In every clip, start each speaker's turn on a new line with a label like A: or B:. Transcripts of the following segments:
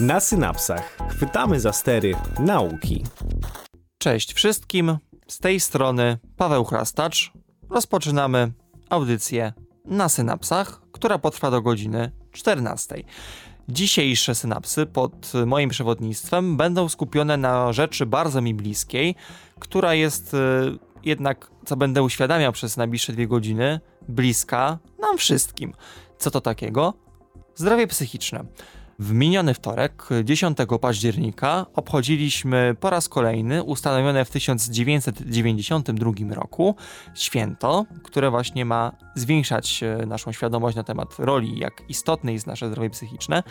A: Na synapsach chwytamy za stery nauki.
B: Cześć wszystkim, z tej strony Paweł Chrastacz. Rozpoczynamy audycję na synapsach, która potrwa do godziny 14. Dzisiejsze synapsy pod moim przewodnictwem będą skupione na rzeczy bardzo mi bliskiej, która jest y, jednak, co będę uświadamiał przez najbliższe dwie godziny, bliska nam wszystkim. Co to takiego? Zdrowie psychiczne. W miniony wtorek, 10 października, obchodziliśmy po raz kolejny ustanowione w 1992 roku święto, które właśnie ma zwiększać e, naszą świadomość na temat roli, jak istotne jest nasze zdrowie psychiczne.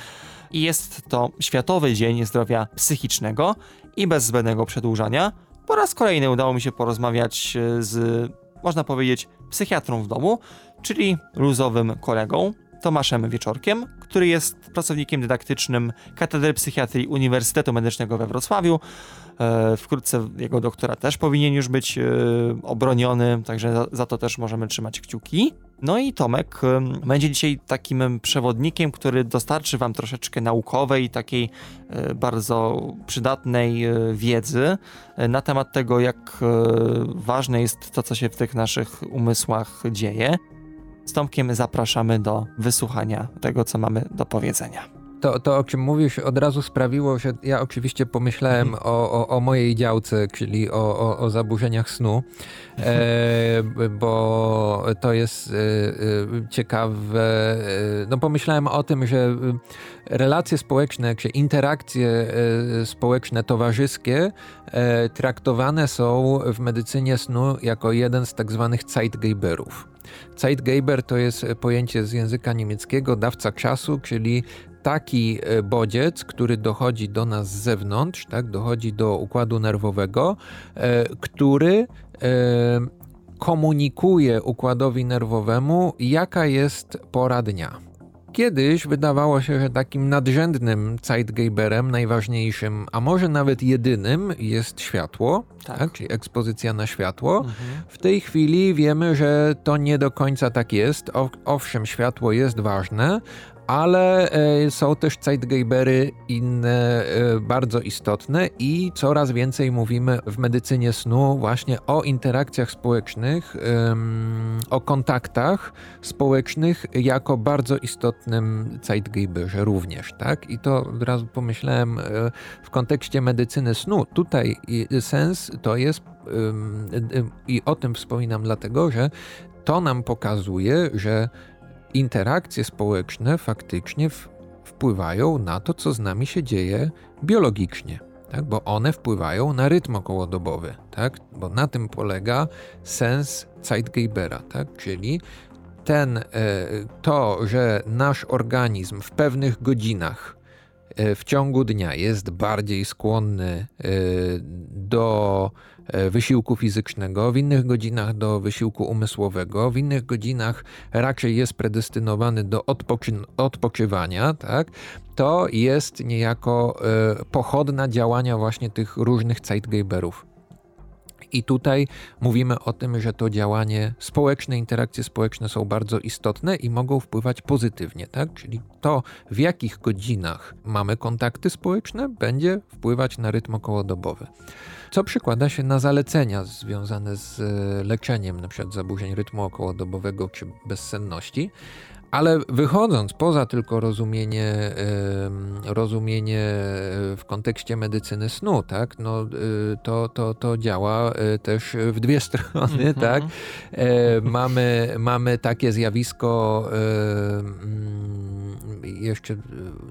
B: I jest to Światowy Dzień Zdrowia Psychicznego i bez zbędnego przedłużania. Po raz kolejny udało mi się porozmawiać e, z, można powiedzieć, psychiatrą w domu, czyli luzowym kolegą, Tomaszem Wieczorkiem, który jest pracownikiem dydaktycznym Katedry Psychiatrii Uniwersytetu Medycznego we Wrocławiu. E, wkrótce jego doktora też powinien już być e, obroniony, także za, za to też możemy trzymać kciuki. No i Tomek e, będzie dzisiaj takim przewodnikiem, który dostarczy Wam troszeczkę naukowej, takiej bardzo przydatnej wiedzy na temat tego, jak ważne jest to, co się w tych naszych umysłach dzieje. Z Tomkiem zapraszamy do wysłuchania tego, co mamy do powiedzenia.
C: To, to, o czym mówisz, od razu sprawiło, że ja oczywiście pomyślałem mhm. o, o, o, mojej działce, czyli o, o, o zaburzeniach snu, e, bo to jest e, e ciekawe. E, no, pomyślałem o tym, że e, relacje społeczne, czy interakcje e, społeczne, towarzyskie traktowane są w medycynie snu jako jeden z tak zwanych Zeitgeberów. Zeitgeber to jest pojęcie z języka niemieckiego, dawca czasu, czyli taki e, bodziec, który dochodzi do nas z zewnątrz, tak, dochodzi do układu nerwowego, e, który e, komunikuje układowi nerwowemu, jaka jest pora dnia. Kiedyś wydawało się, że takim nadrzędnym Zeitgeberem, najważniejszym, a może nawet jedynym jest światło, tak. tak czyli ekspozycja na światło. Mhm. W tej chwili wiemy, że to nie do końca tak jest. owszem, światło jest ważne, ale e, są też Zeitgebery inne e, bardzo istotne i coraz więcej mówimy w medycynie snu właśnie o interakcjach społecznych, o kontaktach społecznych jako bardzo istotnym Zeitgeberze również, tak? I to od razu pomyślałem e, w kontekście medycyny snu. Tutaj sens to jest i o tym wspominam dlatego, że to nam pokazuje, że interakcje społeczne faktycznie wpływają na to, co z nami się dzieje biologicznie. Tak, bo one wpływają na rytm okołodobowy, tak? bo na tym polega sens Zeitgebera, tak? czyli ten, e, to, że nasz organizm w pewnych godzinach E, w ciągu dnia jest bardziej skłonny e, do wysiłku fizycznego, w innych godzinach do wysiłku umysłowego, w innych godzinach raczej jest predestynowany do odpoczy odpoczywania, tak? to jest niejako pochodna działania właśnie tych różnych Zeitgeberów. I tutaj mówimy o tym, że to działanie społeczne, interakcje społeczne są bardzo istotne i mogą wpływać pozytywnie, tak? Czyli to, w jakich godzinach mamy kontakty społeczne, będzie wpływać na rytm okołodobowy. Co przykłada się na zalecenia związane z e, leczeniem np. zaburzeń rytmu okołodobowego czy bezsenności. Ale wychodząc poza tylko rozumienie, rozumienie w kontekście medycyny snu, tak, no, y, to, to, to działa y, też w dwie strony, mm -hmm. tak. E, mamy, mamy takie zjawisko jeszcze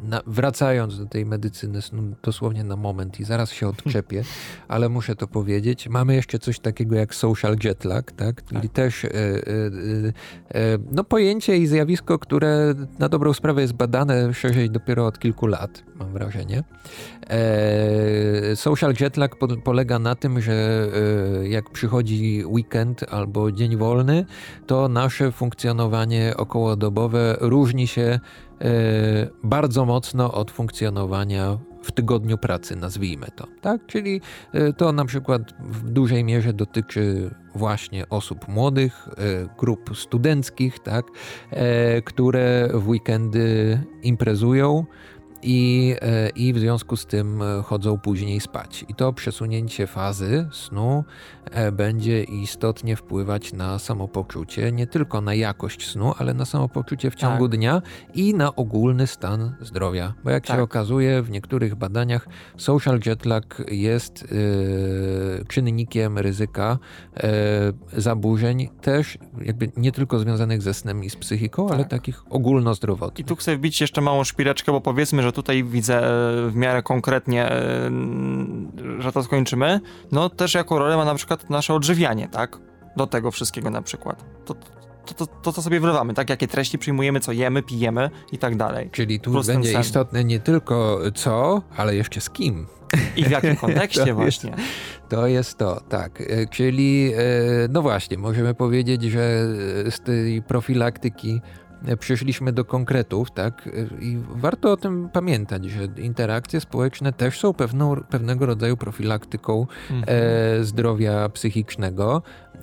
C: na, wracając do tej medycyny snu dosłownie na moment i zaraz się odczepię, ale muszę to powiedzieć, mamy jeszcze coś takiego jak social jet lag, tak? Czyli tak. też no, pojęcie i zjawisko, które na dobrą sprawę jest badane szerzej dopiero od kilku lat, mam wrażenie. E, social jet lag po, polega na tym, że e, jak przychodzi weekend albo dzień wolny, to nasze funkcjonowanie okołodobowe różni się E, bardzo mocno od funkcjonowania w tygodniu pracy, nazwijmy to. Tak? Czyli y, to na przykład w dużej mierze dotyczy właśnie osób młodych, y, grup studenckich, tak? E, które w weekendy imprezują i, e, i w związku z tym e, chodzą później spać. I to przesunięcie fazy snu e, będzie istotnie wpływać na samopoczucie, nie tylko na jakość snu, ale na samopoczucie w ciągu
B: Tak.
C: dnia i na ogólny stan zdrowia. Bo jak
B: Tak.
C: się okazuje, w niektórych badaniach social jetlag jest e, czynnikiem ryzyka e, zaburzeń, też jakby nie tylko związanych ze snem i z psychiką, ale
B: Tak.
C: takich
B: I
C: ogólnozdrowotnych.
B: tu chcę wbić jeszcze małą szpileczkę, bo powiedzmy, że tutaj widzę e, w miarę konkretnie, e, że to skończymy. No też jako rolę ma na przykład nasze odżywianie, tak? Do tego wszystkiego na przykład. To, to, to, to co sobie wlewamy, tak? Jakie treści przyjmujemy, co jemy, pijemy i tak dalej.
C: Czyli tu
B: Prostym
C: będzie istotne nie tylko co, ale jeszcze z kim.
B: I w jakim
C: To
B: kontekście
C: jest-
B: właśnie.
C: To jest to, tak. E, Czyli, no właśnie, możemy powiedzieć, że z tej profilaktyki przyszliśmy do konkretów, tak? I warto o tym pamiętać, że interakcje społeczne też są pewną, pewnego rodzaju profilaktyką
B: Mhm.
C: e, zdrowia psychicznego. E,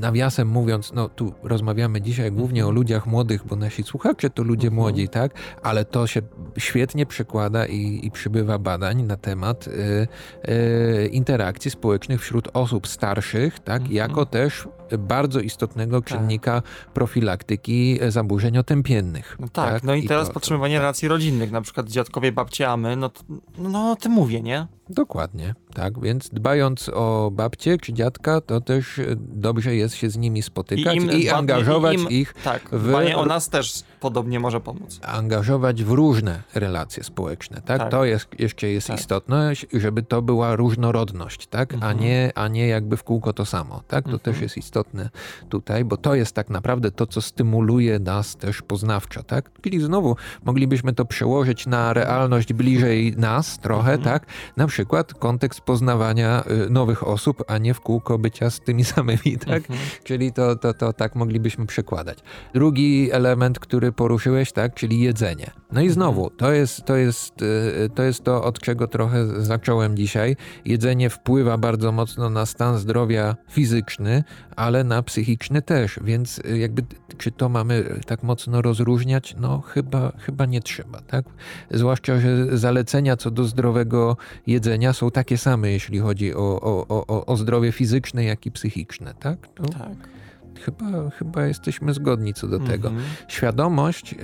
C: nawiasem mówiąc, no tu rozmawiamy dzisiaj głównie o ludziach młodych, bo nasi słuchacze to ludzie
B: Mhm.
C: młodzi, tak? Ale to się świetnie przekłada i, i przybywa badań na temat e, e, interakcji społecznych wśród osób starszych, tak?
B: Mhm.
C: Jako też bardzo istotnego czynnika profilaktyki e, zaburzeń otępiennych.
B: No tak, no i, teraz
C: to-
B: podtrzymywanie relacji rodzinnych, na przykład dziadkowie, babcie, a my, no, to, no o tym mówię, nie?
C: Dokładnie, tak. Więc dbając o babcie czy dziadka, to też e, dobrze jest się z nimi spotykać i,
B: dba-
C: angażować
B: im-
C: ich,
B: Tak,
C: w-
B: dbanie o nas też podobnie może pomóc.
C: angażować w różne relacje społeczne, tak?
B: Tak.
C: To jest, jeszcze jest
B: Tak.
C: istotne, żeby to była różnorodność, tak? A,
B: Mhm.
C: nie, a nie jakby w kółko to samo, tak? To
B: Mhm.
C: też jest istotne tutaj, bo to jest tak naprawdę to, co stymuluje nas też poznawczo, tak? Czyli znowu moglibyśmy to przełożyć na realność bliżej nas trochę,
B: Mhm.
C: tak? Na przykład kontekst poznawania y, nowych osób, a nie w kółko bycia z tymi samymi, tak?
B: Mhm.
C: Czyli to, to, to tak moglibyśmy przekładać. Drugi element, który poruszyłeś, tak, czyli jedzenie. No i znowu, to jest, to jest, y, to jest to, od czego trochę zacząłem dzisiaj. Jedzenie wpływa bardzo mocno na stan zdrowia fizyczny, ale na psychiczny też, więc y, jakby czy to mamy tak mocno rozróżniać? No chyba, chyba nie trzeba, tak? Zwłaszcza, że zalecenia co do zdrowego jedzenia są takie same, jeśli chodzi o, o, o, o zdrowie fizyczne, jak i psychiczne, tak? To
B: Tak.
C: chyba, chyba jesteśmy zgodni co do tego.
B: Mhm.
C: Świadomość, em,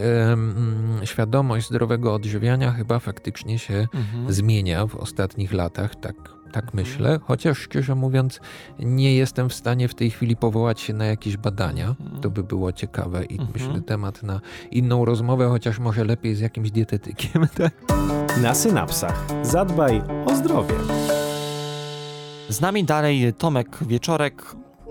C: mm, świadomość zdrowego odżywiania chyba faktycznie się
B: Mhm.
C: zmienia w ostatnich latach, tak, tak myślę. Chociaż szczerze mówiąc, nie jestem w stanie w tej chwili powołać się na jakieś badania.
B: Mhm.
C: To by było ciekawe i
B: Mhm.
C: myślę temat na inną rozmowę, chociaż może lepiej z jakimś dietetykiem. Tak?
A: Na synapsach. Zadbaj o zdrowie.
B: Z nami dalej Tomek Wieczorek,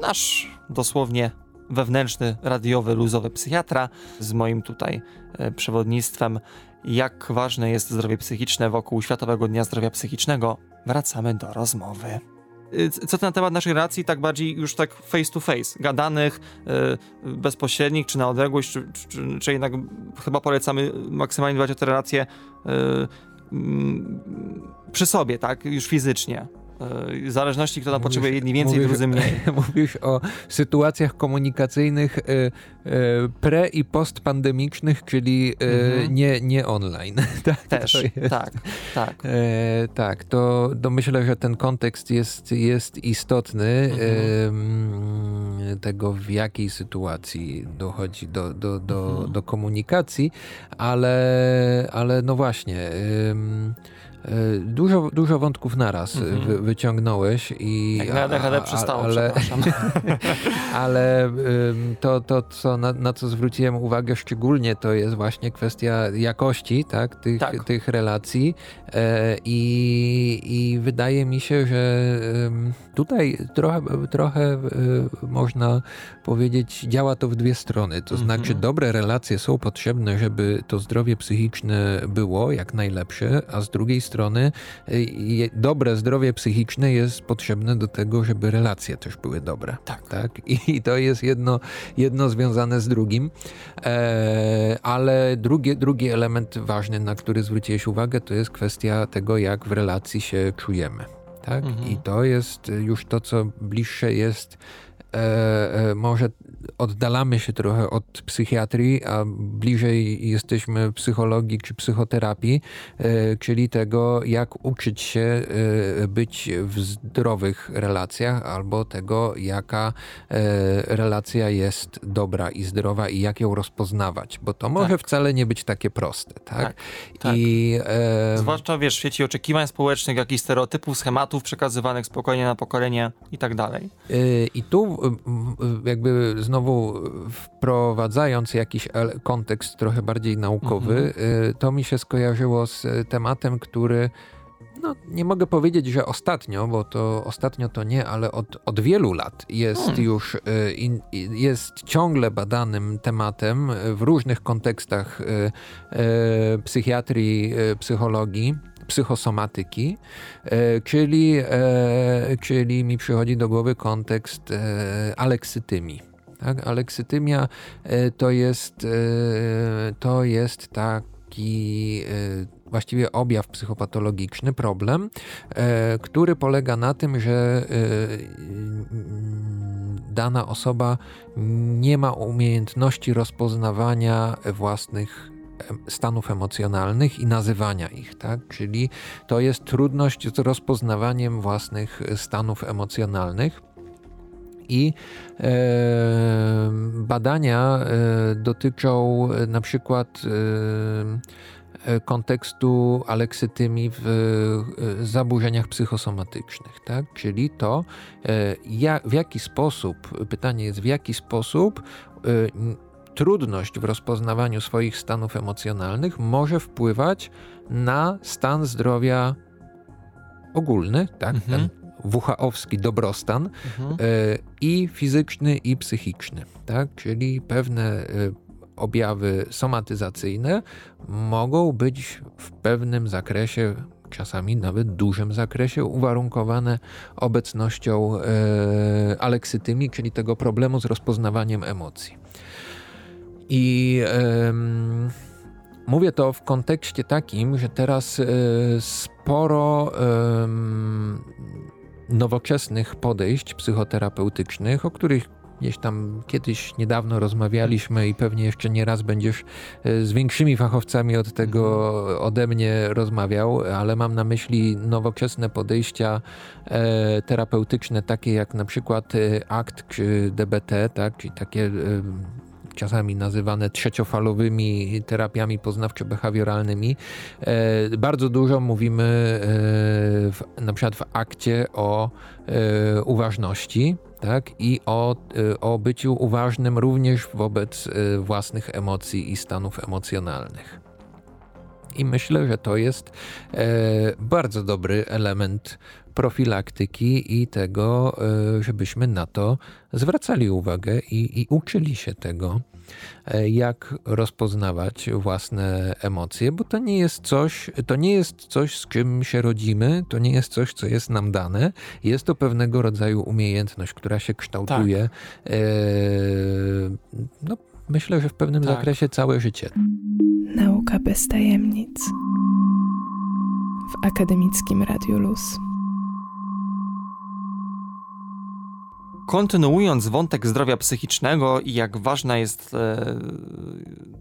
B: nasz dosłownie wewnętrzny, radiowy, luzowy psychiatra, z moim tutaj e, przewodnictwem, jak ważne jest zdrowie psychiczne wokół Światowego Dnia Zdrowia Psychicznego. Wracamy do rozmowy. C- Co to na temat naszej relacji, tak bardziej już tak face to face, gadanych, y, bezpośrednich, czy na odległość, czy, czy, czy jednak chyba polecamy maksymalnie dbać o te relacje y, mm, przy sobie, tak, już fizycznie. Y, W zależności, kto tam
C: Mówisz-
B: potrzebuje, jedni więcej,
C: mówisz-
B: drudzy mniej.
C: Mówisz o sytuacjach komunikacyjnych e, e, pre- i postpandemicznych, czyli e,
B: Mhm.
C: nie, nie online. tak,
B: Też, tak, tak.
C: E, tak, to, to myślę, że ten kontekst jest, jest istotny
B: Mhm.
C: em, tego, w jakiej sytuacji dochodzi do, do, do,
B: Mhm.
C: do komunikacji, ale, ale no właśnie. e, Dużo, dużo wątków naraz
B: Mhm.
C: wy, wyciągnąłeś i
B: Jak na ADHD przystało,
C: ale, ale to, to co, na, na co zwróciłem uwagę szczególnie, to jest właśnie kwestia jakości tak, tych,
B: Tak.
C: tych relacji e, i, i wydaje mi się, że tutaj trochę, trochę można powiedzieć, działa to w dwie strony. To
B: Mhm.
C: znaczy dobre relacje są potrzebne, żeby to zdrowie psychiczne było jak najlepsze, a z drugiej strony strony y, dobre zdrowie psychiczne jest potrzebne do tego, żeby relacje też były dobre.
B: Tak.
C: tak? I to jest jedno, jedno związane z drugim. E, ale drugi, drugi element ważny, na który zwróciłeś uwagę, to jest kwestia tego, jak w relacji się czujemy. Tak?
B: Mhm.
C: I to jest już to, co bliższe jest e, e, może oddalamy się trochę od psychiatrii, a bliżej jesteśmy psychologii czy psychoterapii, e, czyli tego, jak uczyć się e, być w zdrowych relacjach, albo tego, jaka e, relacja jest dobra i zdrowa i jak ją rozpoznawać, bo to może
B: Tak.
C: wcale nie być takie proste, tak?
B: Tak, tak.
C: I, e,
B: Zwłaszcza wiesz, w świecie oczekiwań społecznych, jakichś stereotypów, schematów przekazywanych spokojnie na pokolenie i tak dalej.
C: I tu jakby znowu wprowadzając jakiś kontekst trochę bardziej naukowy, y, to mi się skojarzyło z y, tematem, który no, nie mogę powiedzieć, że ostatnio, bo to ostatnio to nie, ale od, od wielu lat jest
B: Hmm.
C: już, in, jest ciągle badanym tematem w różnych kontekstach psychiatrii, psychologii, psychosomatyki, e, czyli, e, czyli mi przychodzi do głowy kontekst e, aleksytymii. Tak? Aleksytymia e, to jest, e, to jest taki e, właściwie objaw psychopatologiczny, problem, który polega na tym, że mm, dana osoba nie ma umiejętności rozpoznawania własnych stanów emocjonalnych i nazywania ich, tak? Czyli to jest trudność z rozpoznawaniem własnych stanów emocjonalnych. I e, badania e, dotyczą e, na przykład kontekstu aleksytymii w zaburzeniach psychosomatycznych, tak? Czyli to, w jaki sposób, pytanie jest, w jaki sposób trudność w rozpoznawaniu swoich stanów emocjonalnych może wpływać na stan zdrowia ogólny, tak?
B: Mhm.
C: Ten WHO-owski dobrostan
B: Mhm.
C: e, i fizyczny, i psychiczny, tak? Czyli pewne e, objawy somatyzacyjne mogą być w pewnym zakresie, czasami nawet dużym zakresie, uwarunkowane obecnością e, aleksytymii, czyli tego problemu z rozpoznawaniem emocji. I mówię to w kontekście takim, że teraz e, sporo nowoczesnych podejść psychoterapeutycznych, o których gdzieś tam kiedyś niedawno rozmawialiśmy i pewnie jeszcze nie raz będziesz e, z większymi fachowcami od tego ode mnie rozmawiał, ale mam na myśli nowoczesne podejścia e, terapeutyczne, takie jak na przykład e, ACT czy DBT, tak, czyli takie czasami nazywane trzeciofalowymi terapiami poznawczo-behawioralnymi. E, bardzo dużo mówimy e, na przykład w akcie o e, uważności. Tak? I o, o byciu uważnym również wobec własnych emocji i stanów emocjonalnych. I myślę, że to jest e, bardzo dobry element profilaktyki i tego, e, żebyśmy na to zwracali uwagę i, i uczyli się tego, e, jak rozpoznawać własne emocje, bo to nie jest coś, to nie jest coś, z czym się rodzimy, to nie jest coś, co jest nam dane. Jest to pewnego rodzaju umiejętność, która się kształtuje. E, no, myślę, że w pewnym
B: Tak.
C: zakresie całe życie.
D: Nauka bez tajemnic. W akademickim Radiu Luz.
B: Kontynuując wątek zdrowia psychicznego i jak ważna jest e,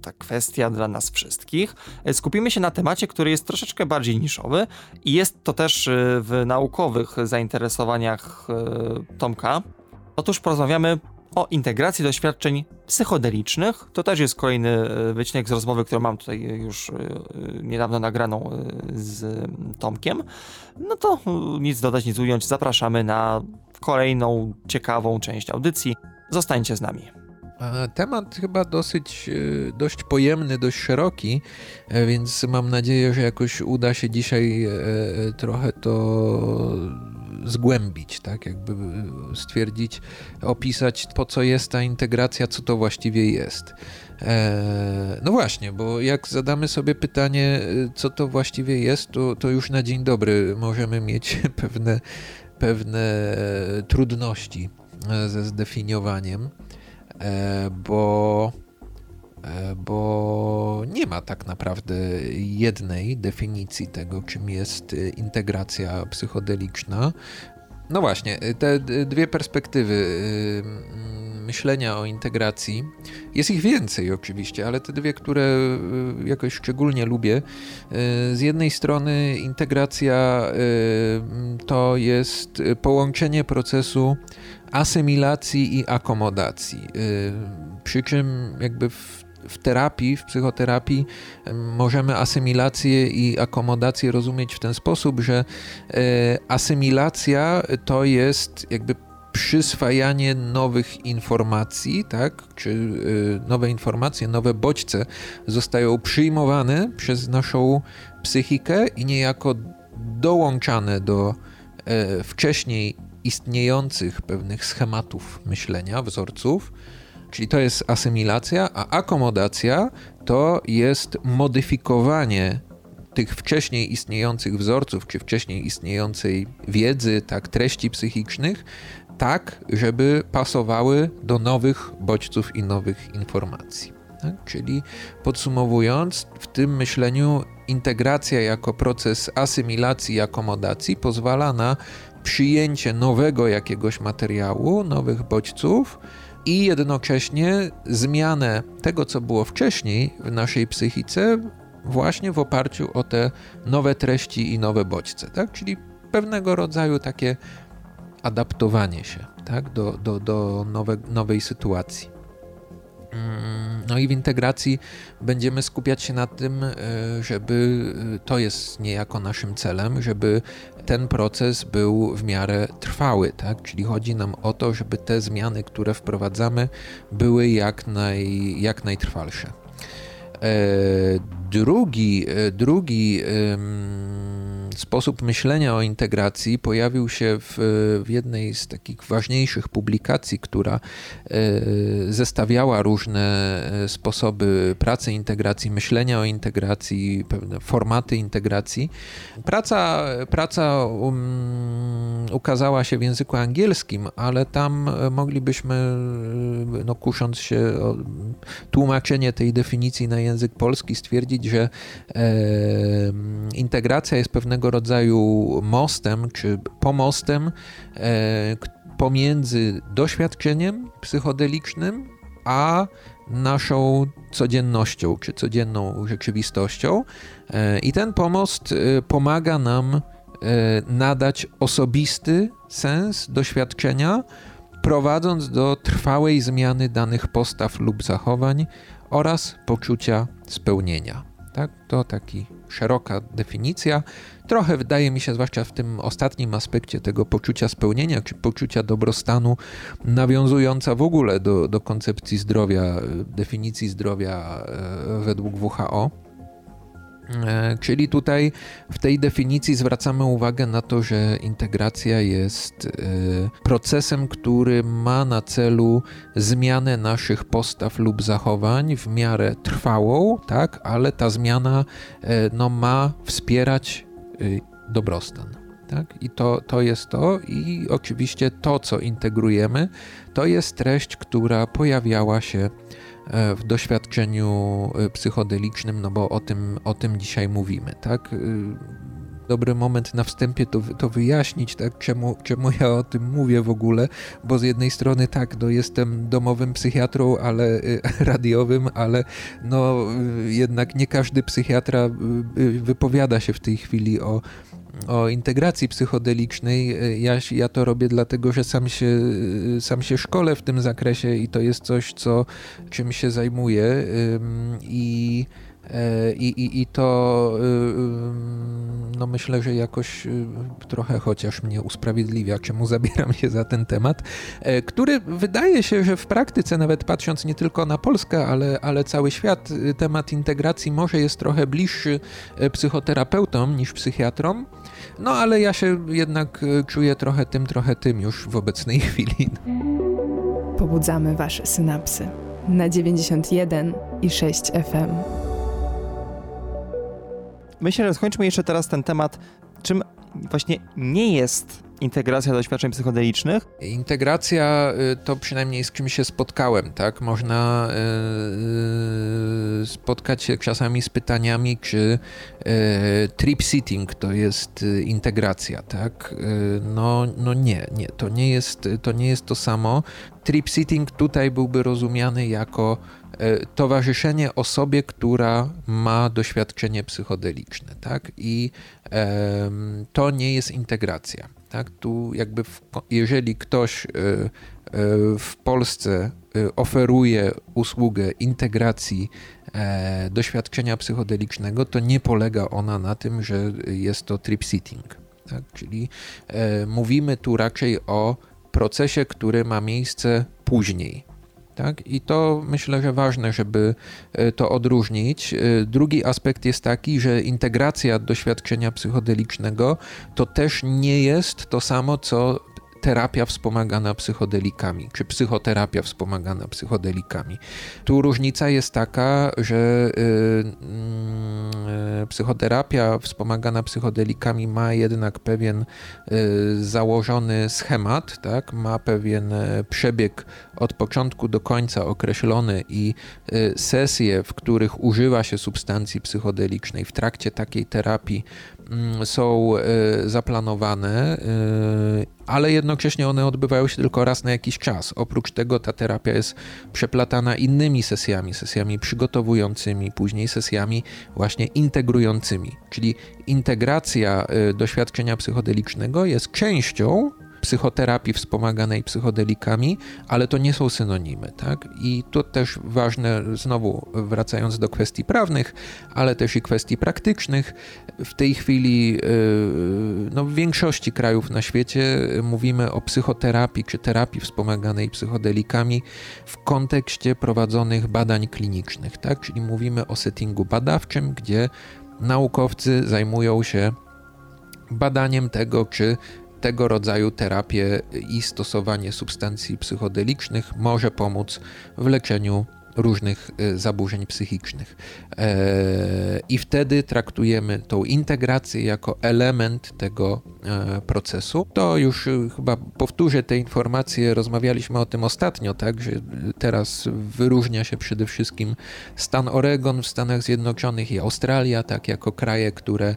B: ta kwestia dla nas wszystkich, e, skupimy się na temacie, który jest troszeczkę bardziej niszowy i jest to też e, w naukowych zainteresowaniach e, Tomka. Otóż porozmawiamy o integracji doświadczeń psychodelicznych. To też jest kolejny e, wycinek z rozmowy, którą mam tutaj już e, e, niedawno nagraną e, z Tomkiem. No to e, nic dodać, nic ująć. Zapraszamy na kolejną ciekawą część audycji. Zostańcie z nami.
C: Temat chyba dosyć, e, dość pojemny, dość szeroki, e, więc mam nadzieję, że jakoś uda się dzisiaj e, trochę to zgłębić, tak? Jakby y, stwierdzić, opisać po co jest ta integracja, co to właściwie jest. E, no właśnie, bo jak zadamy sobie pytanie, y, co to właściwie jest, to, to już na dzień dobry możemy mieć pewne, pewne trudności e, ze zdefiniowaniem, e, bo bo nie ma tak naprawdę jednej definicji tego, czym jest integracja psychodeliczna. No właśnie, te dwie perspektywy myślenia o integracji. Jest ich więcej oczywiście, ale te dwie, które jakoś szczególnie lubię. Z jednej strony integracja to jest połączenie procesu asymilacji i akomodacji. Przy czym jakby w w terapii, w psychoterapii możemy asymilację i akomodację rozumieć w ten sposób, że asymilacja to jest jakby przyswajanie nowych informacji, tak? Czy y, nowe informacje, nowe bodźce zostają przyjmowane przez naszą psychikę i niejako dołączane do e, wcześniej istniejących pewnych schematów myślenia, wzorców. Czyli to jest asymilacja, a akomodacja to jest modyfikowanie tych wcześniej istniejących wzorców, czy wcześniej istniejącej wiedzy, tak, treści psychicznych tak, żeby pasowały do nowych bodźców i nowych informacji. Tak? Czyli podsumowując, w tym myśleniu integracja jako proces asymilacji i akomodacji pozwala na przyjęcie nowego jakiegoś materiału, nowych bodźców i jednocześnie zmianę tego, co było wcześniej w naszej psychice, właśnie w oparciu o te nowe treści i nowe bodźce. Tak? Czyli pewnego rodzaju takie adaptowanie się tak, do, do, do nowe, nowej sytuacji. No i w integracji będziemy skupiać się na tym, e, żeby e, to jest niejako naszym celem, żeby ten proces był w miarę trwały, tak? Czyli chodzi nam o to, żeby te zmiany, które wprowadzamy, były jak, naj, jak najtrwalsze. E, drugi, drugi sposób myślenia o integracji pojawił się w, w jednej z takich ważniejszych publikacji, która e, zestawiała różne e, sposoby pracy integracji, myślenia o integracji, pewne formaty integracji. Praca, praca um, ukazała się w języku angielskim, ale tam moglibyśmy, no, kusząc się o tłumaczenie tej definicji na język polski, stwierdzić, że e, integracja jest pewnego pewnego rodzaju mostem czy pomostem e, pomiędzy doświadczeniem psychodelicznym a naszą codziennością czy codzienną rzeczywistością. E, I ten pomost e, pomaga nam nadać osobisty sens doświadczenia, prowadząc do trwałej zmiany danych postaw lub zachowań oraz poczucia spełnienia. Tak? To taki szeroka definicja. Trochę wydaje mi się, zwłaszcza w tym ostatnim aspekcie tego poczucia spełnienia czy poczucia dobrostanu, nawiązująca w ogóle do, do koncepcji zdrowia, definicji zdrowia e, według WHO. E, czyli tutaj w tej definicji zwracamy uwagę na to, że integracja jest e, procesem, który ma na celu zmianę naszych postaw lub zachowań w miarę trwałą, tak, ale ta zmiana no, ma wspierać dobrostan. Tak? I to, to jest to, i oczywiście to, co integrujemy, to jest treść, która pojawiała się e, w doświadczeniu e, psychodelicznym, no bo o tym, o tym dzisiaj mówimy. Tak? Y, dobry moment na wstępie to, to wyjaśnić, tak, czemu, czemu ja o tym mówię w ogóle, bo z jednej strony tak, no jestem domowym psychiatrą, ale radiowym, ale no jednak nie każdy psychiatra wypowiada się w tej chwili o o integracji psychodelicznej. Ja, ja to robię dlatego, że sam się, sam się szkolę w tym zakresie i to jest coś, co, czym się zajmuję. I, i, i, i to no myślę, że jakoś y, trochę chociaż mnie usprawiedliwia, czemu zabieram się za ten temat, e, który wydaje się, że w praktyce, nawet patrząc nie tylko na Polskę, ale, ale cały świat, y, temat integracji może jest trochę bliższy e, psychoterapeutom niż psychiatrom. No ale ja się jednak y, czuję trochę tym, trochę tym już w obecnej chwili.
D: Pobudzamy wasze synapsy na 91 i 6 FM.
B: Myślę, że skończmy jeszcze teraz ten temat, czym właśnie nie jest integracja doświadczeń psychodelicznych.
C: Integracja y, to przynajmniej z czym się spotkałem, tak? Można yy, spotkać się czasami z pytaniami, czy trip sitting to jest y, integracja, tak? No, no nie, nie, to nie jest to, nie jest to samo. Trip sitting tutaj byłby rozumiany jako towarzyszenie osobie, która ma doświadczenie psychodeliczne, tak? I to nie jest integracja. Tak? Tu jakby w, jeżeli ktoś e, e, w Polsce e, oferuje usługę integracji doświadczenia psychodelicznego, to nie polega ona na tym, że jest to trip sitting. Tak? Czyli mówimy tu raczej o procesie, który ma miejsce później. Tak? I to myślę, że ważne, żeby e, to odróżnić. E, drugi aspekt jest taki, że integracja doświadczenia psychodelicznego to też nie jest to samo, co terapia wspomagana psychodelikami, czy psychoterapia wspomagana psychodelikami. Tu różnica jest taka, że yy, psychoterapia wspomagana psychodelikami ma jednak pewien yy, założony schemat, tak? ma pewien y, przebieg od początku do końca określony i y, sesje, w których używa się substancji psychodelicznej w trakcie takiej terapii Mm, są e, zaplanowane, e, ale jednocześnie one odbywają się tylko raz na jakiś czas. Oprócz tego ta terapia jest przeplatana innymi sesjami, sesjami przygotowującymi, później sesjami właśnie integrującymi. Czyli integracja e, doświadczenia psychodelicznego jest częścią psychoterapii wspomaganej psychodelikami, ale to nie są synonimy, tak? I to też ważne, znowu wracając do kwestii prawnych, ale też i kwestii praktycznych, w tej chwili yy, no, w większości krajów na świecie mówimy o psychoterapii czy terapii wspomaganej psychodelikami w kontekście prowadzonych badań klinicznych, tak? Czyli mówimy o settingu badawczym, gdzie naukowcy zajmują się badaniem tego, czy tego rodzaju terapie i stosowanie substancji psychodelicznych może pomóc w leczeniu różnych e, zaburzeń psychicznych. E, I wtedy traktujemy tą integrację jako element tego e, procesu. To już chyba powtórzę te informacje, rozmawialiśmy o tym ostatnio, tak, że teraz wyróżnia się przede wszystkim stan Oregon w Stanach Zjednoczonych i Australia, tak, jako kraje, które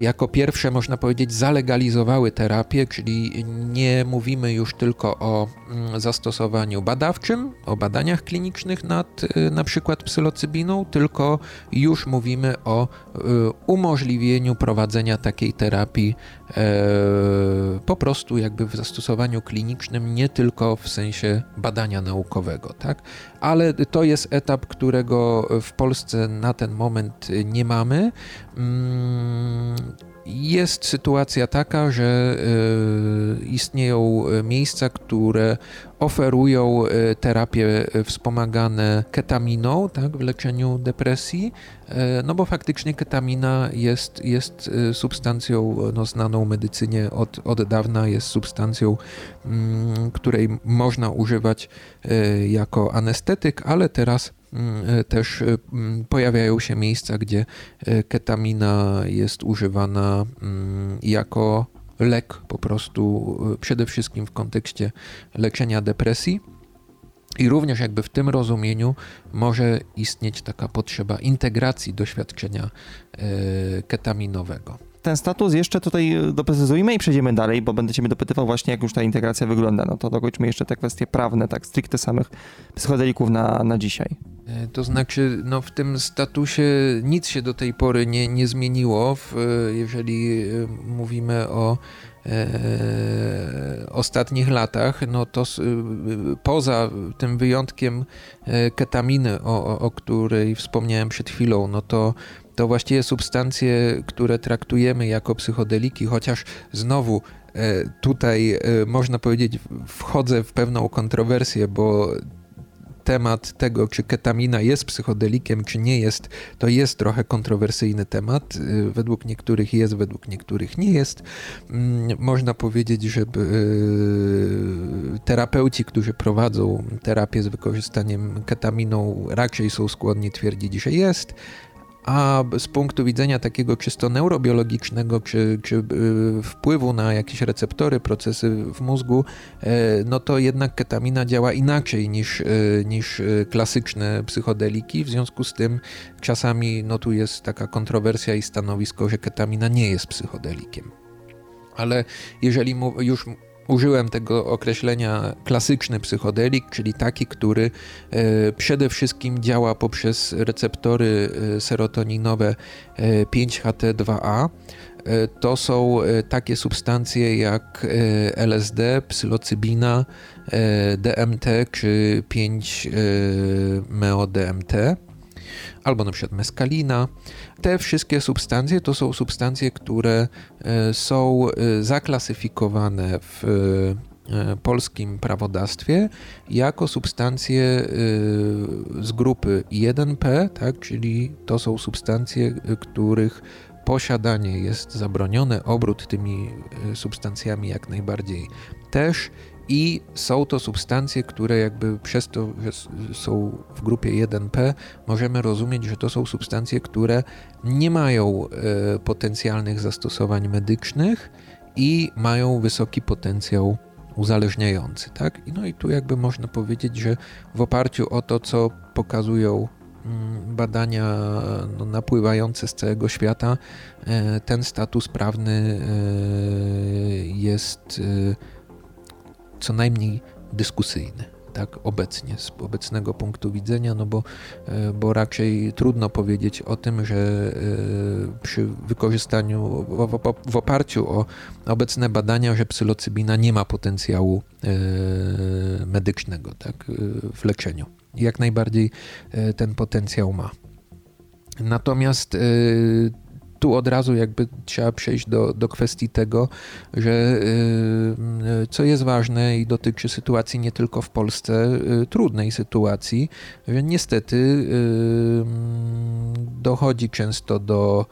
C: jako pierwsze, można powiedzieć, zalegalizowały terapię, czyli nie mówimy już tylko o mm, zastosowaniu badawczym, o badaniach klinicznych nad y, na przykład psylocybiną, tylko już mówimy o y, umożliwieniu prowadzenia takiej terapii po prostu jakby w zastosowaniu klinicznym, nie tylko w sensie badania naukowego, tak? Ale to jest etap, którego w Polsce na ten moment nie mamy. Jest sytuacja taka, że e, istnieją miejsca, które oferują e, terapie wspomagane ketaminą tak, w leczeniu depresji, e, no bo faktycznie ketamina jest, jest substancją no, znaną medycynie od, od dawna, jest substancją, mm, której można używać jako anestetyk, ale teraz e, też e, mm, pojawiają się miejsca, gdzie e, ketamina jest używana mm, jako lek po prostu przede wszystkim w kontekście leczenia depresji. I również jakby w tym rozumieniu może istnieć taka potrzeba integracji doświadczenia ketaminowego
B: ten status jeszcze tutaj e, doprecyzujmy i przejdziemy dalej, bo będę cię dopytywał właśnie, jak już ta integracja wygląda. No to dokończmy jeszcze te kwestie prawne, tak stricte samych psychodelików na, na dzisiaj.
C: E, to znaczy, no w tym statusie nic się do tej pory nie, nie zmieniło, w, e, jeżeli mówimy o e, ostatnich latach, no to poza tym wyjątkiem ketaminy, o, o, o której wspomniałem przed chwilą, no to to właściwie substancje, które traktujemy jako psychodeliki, chociaż znowu e, tutaj e, można powiedzieć, wchodzę w pewną kontrowersję, bo temat tego, czy ketamina jest psychodelikiem, czy nie jest, to jest trochę kontrowersyjny temat. Y, według niektórych jest, według niektórych nie jest. Mm, można powiedzieć, że terapeuci, którzy prowadzą terapię z wykorzystaniem ketaminą, raczej są skłonni twierdzić, że jest a z punktu widzenia takiego czysto neurobiologicznego, czy, czy y, wpływu na jakieś receptory, procesy w mózgu, e, no to jednak ketamina działa inaczej niż, e, niż e, klasyczne psychodeliki. W związku z tym czasami no tu jest taka kontrowersja i stanowisko, że ketamina nie jest psychodelikiem. Ale jeżeli już użyłem tego określenia klasyczny psychodelik, czyli taki, który e, przede wszystkim działa poprzez receptory e, serotoninowe 5-HT2A. E, to są takie substancje jak LSD, psylocybina, DMT czy 5-MeO-DMT albo na przykład meskalina. Te wszystkie substancje to są substancje, które e, są e, zaklasyfikowane w e, polskim prawodawstwie jako substancje z grupy 1P, tak, czyli to są substancje, których posiadanie jest zabronione, obrót tymi substancjami jak najbardziej też i są to substancje, które jakby przez to, że są w grupie 1P, możemy rozumieć, że to są substancje, które nie mają e, potencjalnych zastosowań medycznych i mają wysoki potencjał uzależniający. Tak? No i tu jakby można powiedzieć, że w oparciu o to, co pokazują mm, badania no, napływające z całego świata, e, ten status prawny e, jest co najmniej dyskusyjny. Tak, obecnie, z obecnego punktu widzenia, no bo, e, bo raczej trudno powiedzieć o tym, że e, przy wykorzystaniu, w, oparciu o obecne badania, że psylocybina nie ma potencjału e, medycznego tak, w leczeniu. Jak najbardziej ten potencjał ma. Natomiast tu od razu jakby trzeba przejść do, do kwestii tego, że y, co jest ważne i dotyczy sytuacji nie tylko w Polsce, y, trudnej sytuacji, że niestety y, dochodzi często do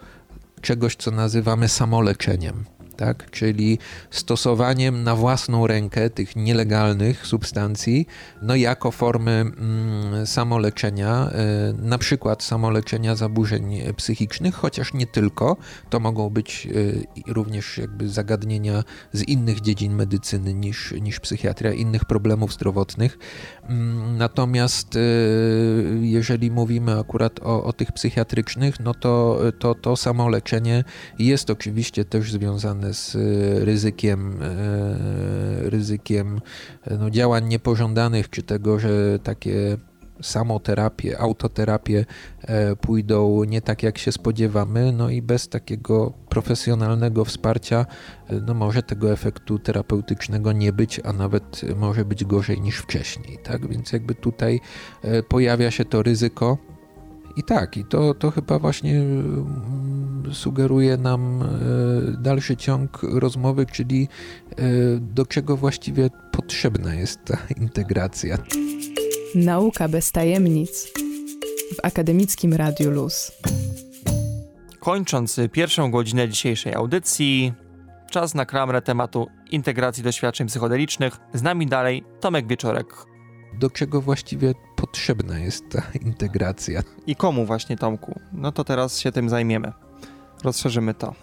C: czegoś, co nazywamy samoleczeniem tak? czyli stosowaniem na własną rękę tych nielegalnych substancji, no jako formy mm, samoleczenia, y, na przykład samoleczenia zaburzeń psychicznych, chociaż nie tylko, to mogą być y, również jakby zagadnienia z innych dziedzin medycyny niż, niż psychiatria, innych problemów zdrowotnych. Mm, natomiast y, jeżeli mówimy akurat o, o tych psychiatrycznych, no to, to to samoleczenie jest oczywiście też związane z e, ryzykiem, e, ryzykiem no, działań niepożądanych, czy tego, że takie samoterapie, autoterapie e, pójdą nie tak jak się spodziewamy, no i bez takiego profesjonalnego wsparcia no może tego efektu terapeutycznego nie być, a nawet może być gorzej niż wcześniej, tak? Więc jakby tutaj pojawia się to ryzyko i tak, i to, to chyba właśnie mm, sugeruje nam e, dalszy ciąg rozmowy, czyli e, do czego właściwie potrzebna jest ta integracja.
D: Nauka bez tajemnic w akademickim Radiu Luz.
B: Kończąc pierwszą godzinę dzisiejszej audycji, czas na klamrę tematu integracji doświadczeń psychodelicznych. Z nami dalej Tomek Wieczorek,
C: do czego właściwie potrzebna jest ta integracja.
B: I komu właśnie, Tomku? No to teraz się tym zajmiemy. Rozszerzymy to. E,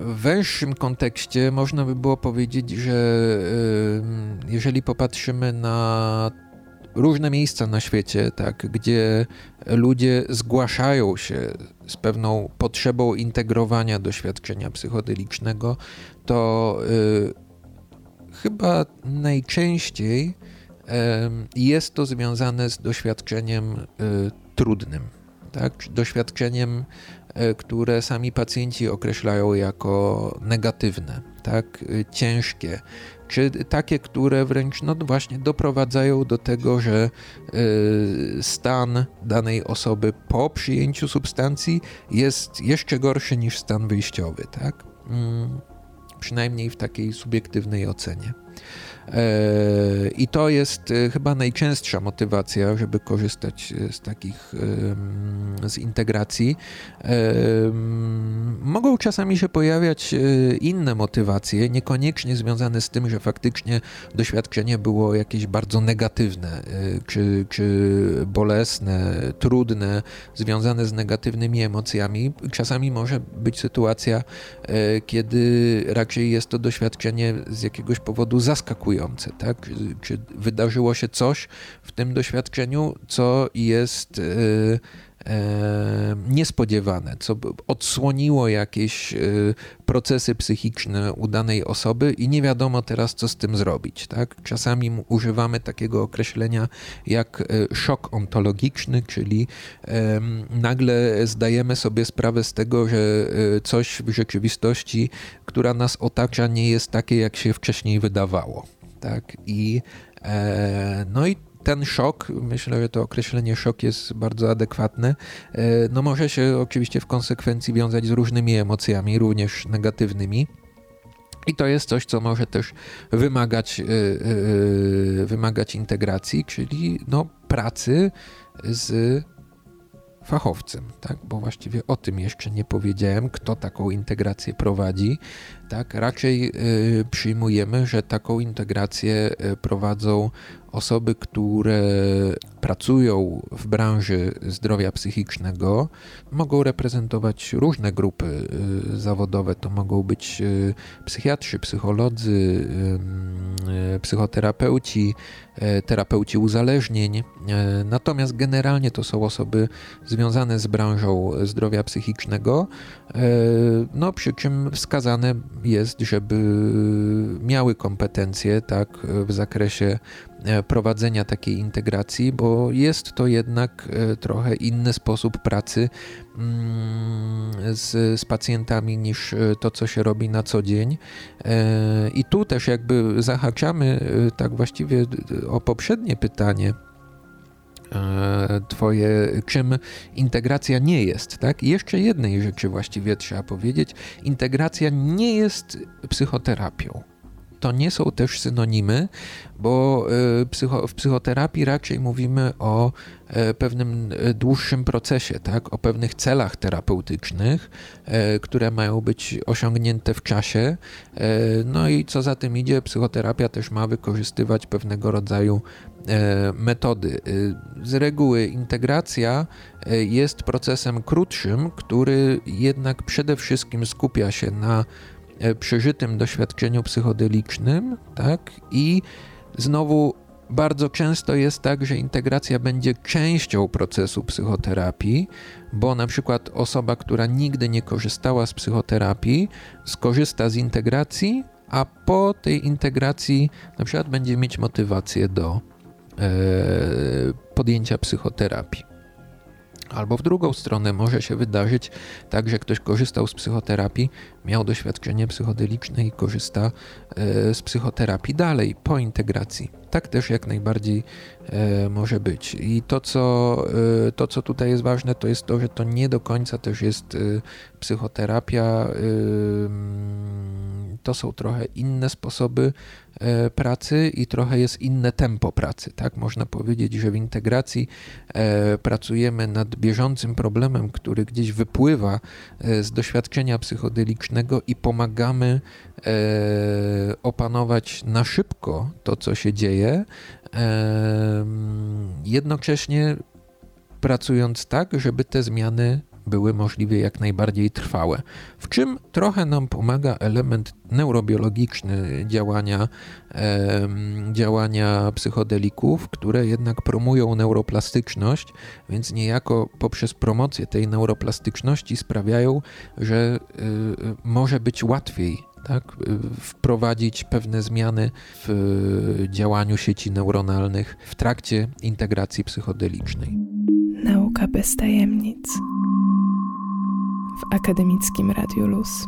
C: w węższym kontekście można by było powiedzieć, że jeżeli popatrzymy na różne miejsca na świecie, tak, gdzie ludzie zgłaszają się z pewną potrzebą integrowania doświadczenia psychodelicznego, to y, chyba najczęściej jest to związane z doświadczeniem y, trudnym. tak? doświadczeniem, e, które sami pacjenci określają jako negatywne, tak? E, ciężkie, czy takie, które wręcz no właśnie doprowadzają do tego, że e, stan danej osoby po przyjęciu substancji jest jeszcze gorszy niż stan wyjściowy, tak? Mm, przynajmniej w takiej subiektywnej ocenie. E, I to jest e, chyba najczęstsza motywacja, żeby korzystać e, z takich z integracji. Mogą czasami się pojawiać inne motywacje, niekoniecznie związane z tym, że faktycznie doświadczenie było jakieś bardzo negatywne, czy, czy bolesne, trudne, związane z negatywnymi emocjami. Czasami może być sytuacja, kiedy raczej jest to doświadczenie z jakiegoś powodu zaskakujące zaskakujące, tak? Czy wydarzyło się coś w tym doświadczeniu, co jest e, e, niespodziewane, co odsłoniło jakieś e, procesy psychiczne u danej osoby i nie wiadomo teraz, co z tym zrobić. Tak? Czasami używamy takiego określenia jak szok ontologiczny, czyli nagle zdajemy sobie sprawę z tego, że coś w rzeczywistości, która nas otacza, nie jest takie, jak się wcześniej wydawało tak? I, e, no i ten szok, myślę, że to określenie szok jest bardzo adekwatne, e, no może się oczywiście w konsekwencji wiązać z różnymi emocjami, również negatywnymi. I to jest coś, co może też wymagać, e, wymagać integracji, czyli no, pracy z fachowcem, tak? bo właściwie o tym jeszcze nie powiedziałem, kto taką integrację prowadzi. Tak? Raczej y, przyjmujemy, że taką integrację y, prowadzą osoby, które pracują w branży zdrowia psychicznego, mogą reprezentować różne grupy y, zawodowe. To mogą być y, psychiatrzy, psycholodzy, y, psychoterapeuci, terapeuci uzależnień. Natomiast generalnie to są osoby związane z branżą zdrowia psychicznego, no przy czym wskazane jest, żeby miały kompetencje tak, w zakresie prowadzenia takiej integracji, bo jest to jednak e, trochę inny sposób pracy mm, z, z pacjentami niż e, to, co się robi na co dzień. I tu też jakby zahaczamy tak właściwie o poprzednie pytanie. Twoje, czym integracja nie jest, tak? I jeszcze jednej rzeczy właściwie trzeba powiedzieć. Integracja nie jest psychoterapią to nie są też synonimy, bo y, w psychoterapii raczej mówimy o e, pewnym e, dłuższym procesie, tak? o pewnych celach terapeutycznych, e, które mają być osiągnięte w czasie. No i co za tym idzie, psychoterapia też ma wykorzystywać pewnego rodzaju metody. Z reguły integracja jest procesem krótszym, który jednak przede wszystkim skupia się na przeżytym doświadczeniu psychodelicznym, tak? I znowu bardzo często jest tak, że integracja będzie częścią procesu psychoterapii, bo na przykład osoba, która nigdy nie korzystała z psychoterapii, skorzysta z integracji, a po tej integracji na przykład będzie mieć motywację do e, podjęcia psychoterapii. Albo w drugą stronę może się wydarzyć tak, że ktoś korzystał z psychoterapii, miał doświadczenie psychodeliczne i korzysta e, z psychoterapii dalej po integracji. Tak też jak najbardziej e, może być. I to co, e, to, co tutaj jest ważne, to jest to, że to nie do końca też jest psychoterapia. To są trochę inne sposoby pracy i trochę jest inne tempo pracy. Tak? Można powiedzieć, że w integracji pracujemy nad bieżącym problemem, który gdzieś wypływa z doświadczenia psychodelicznego i pomagamy opanować na szybko to, co się dzieje, jednocześnie pracując tak, żeby te zmiany były możliwie jak najbardziej trwałe. W czym trochę nam pomaga element neurobiologiczny działania, e, działania psychodelików, które jednak promują neuroplastyczność, więc niejako poprzez promocję tej neuroplastyczności sprawiają, że e, może być łatwiej tak, wprowadzić pewne zmiany w działaniu sieci neuronalnych w trakcie integracji psychodelicznej.
D: Nauka bez tajemnic. W akademickim Radiu Luz.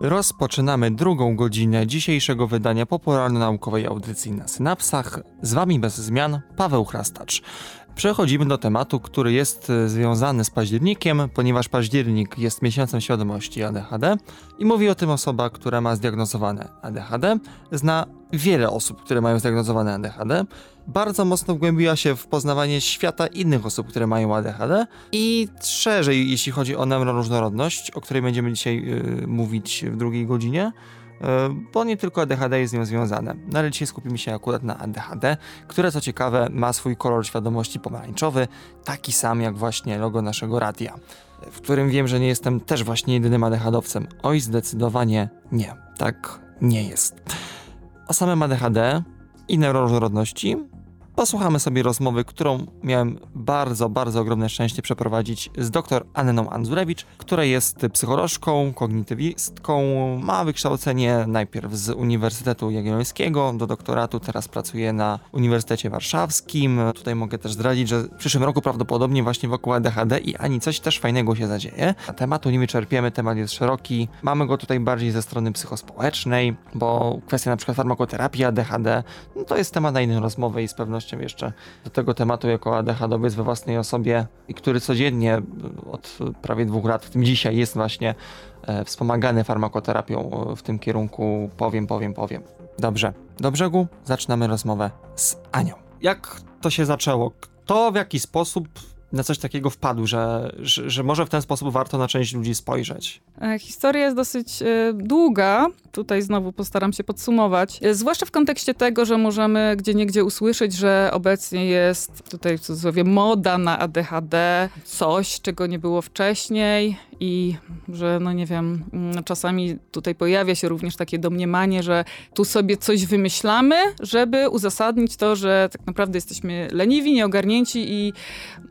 B: Rozpoczynamy drugą godzinę dzisiejszego wydania popularno-naukowej audycji na synapsach. Z wami bez zmian Paweł Chrastacz. Przechodzimy do tematu, który jest e, związany z październikiem, ponieważ październik jest miesiącem świadomości ADHD i mówi o tym osoba, która ma zdiagnozowane ADHD, zna wiele osób, które mają zdiagnozowane ADHD, bardzo mocno wgłębiła się w poznawanie świata innych osób, które mają ADHD i szerzej, jeśli chodzi o neuroróżnorodność, o której będziemy dzisiaj yy, mówić w drugiej godzinie, bo nie tylko ADHD jest z nią związane. No ale dzisiaj skupimy się akurat na ADHD, które co ciekawe ma swój kolor świadomości pomarańczowy, taki sam jak właśnie logo naszego radia, w którym wiem, że nie jestem też właśnie jedynym ADHDowcem. Oj, zdecydowanie nie. Tak nie jest. O samym ADHD i neuroróżnorodności posłuchamy sobie rozmowy, którą miałem bardzo, bardzo ogromne szczęście przeprowadzić z dr Anną Anzurewicz, która jest psycholożką, kognitywistką, ma wykształcenie najpierw z Uniwersytetu Jagiellońskiego do doktoratu, teraz pracuje na Uniwersytecie Warszawskim. Tutaj mogę też zdradzić, że w przyszłym roku prawdopodobnie właśnie wokół ADHD i ani coś też fajnego się zadzieje. A tematu nie wyczerpiemy, temat jest szeroki. Mamy go tutaj bardziej ze strony psychospołecznej, bo kwestia na przykład farmakoterapii ADHD, no to jest temat na inną rozmowę i z pewnością pewnością jeszcze do tego tematu jako ADHDowiec we własnej osobie i który codziennie od prawie dwóch lat, w tym dzisiaj jest właśnie e, wspomagany farmakoterapią e, w tym kierunku. Powiem, powiem, powiem. Dobrze, do brzegu zaczynamy rozmowę z Anią. Jak to się zaczęło? Kto w jaki sposób na coś takiego wpadł, że, że, że, może w ten sposób warto na część ludzi spojrzeć?
E: E, historia jest dosyć e, długa. Tutaj znowu postaram się podsumować. E, zwłaszcza w kontekście tego, że możemy gdzie niegdzie usłyszeć, że obecnie jest tutaj w cudzysłowie moda na ADHD, coś, czego nie było wcześniej i że, no nie wiem, mm, czasami tutaj pojawia się również takie domniemanie, że tu sobie coś wymyślamy, żeby uzasadnić to, że tak naprawdę jesteśmy leniwi, nieogarnięci i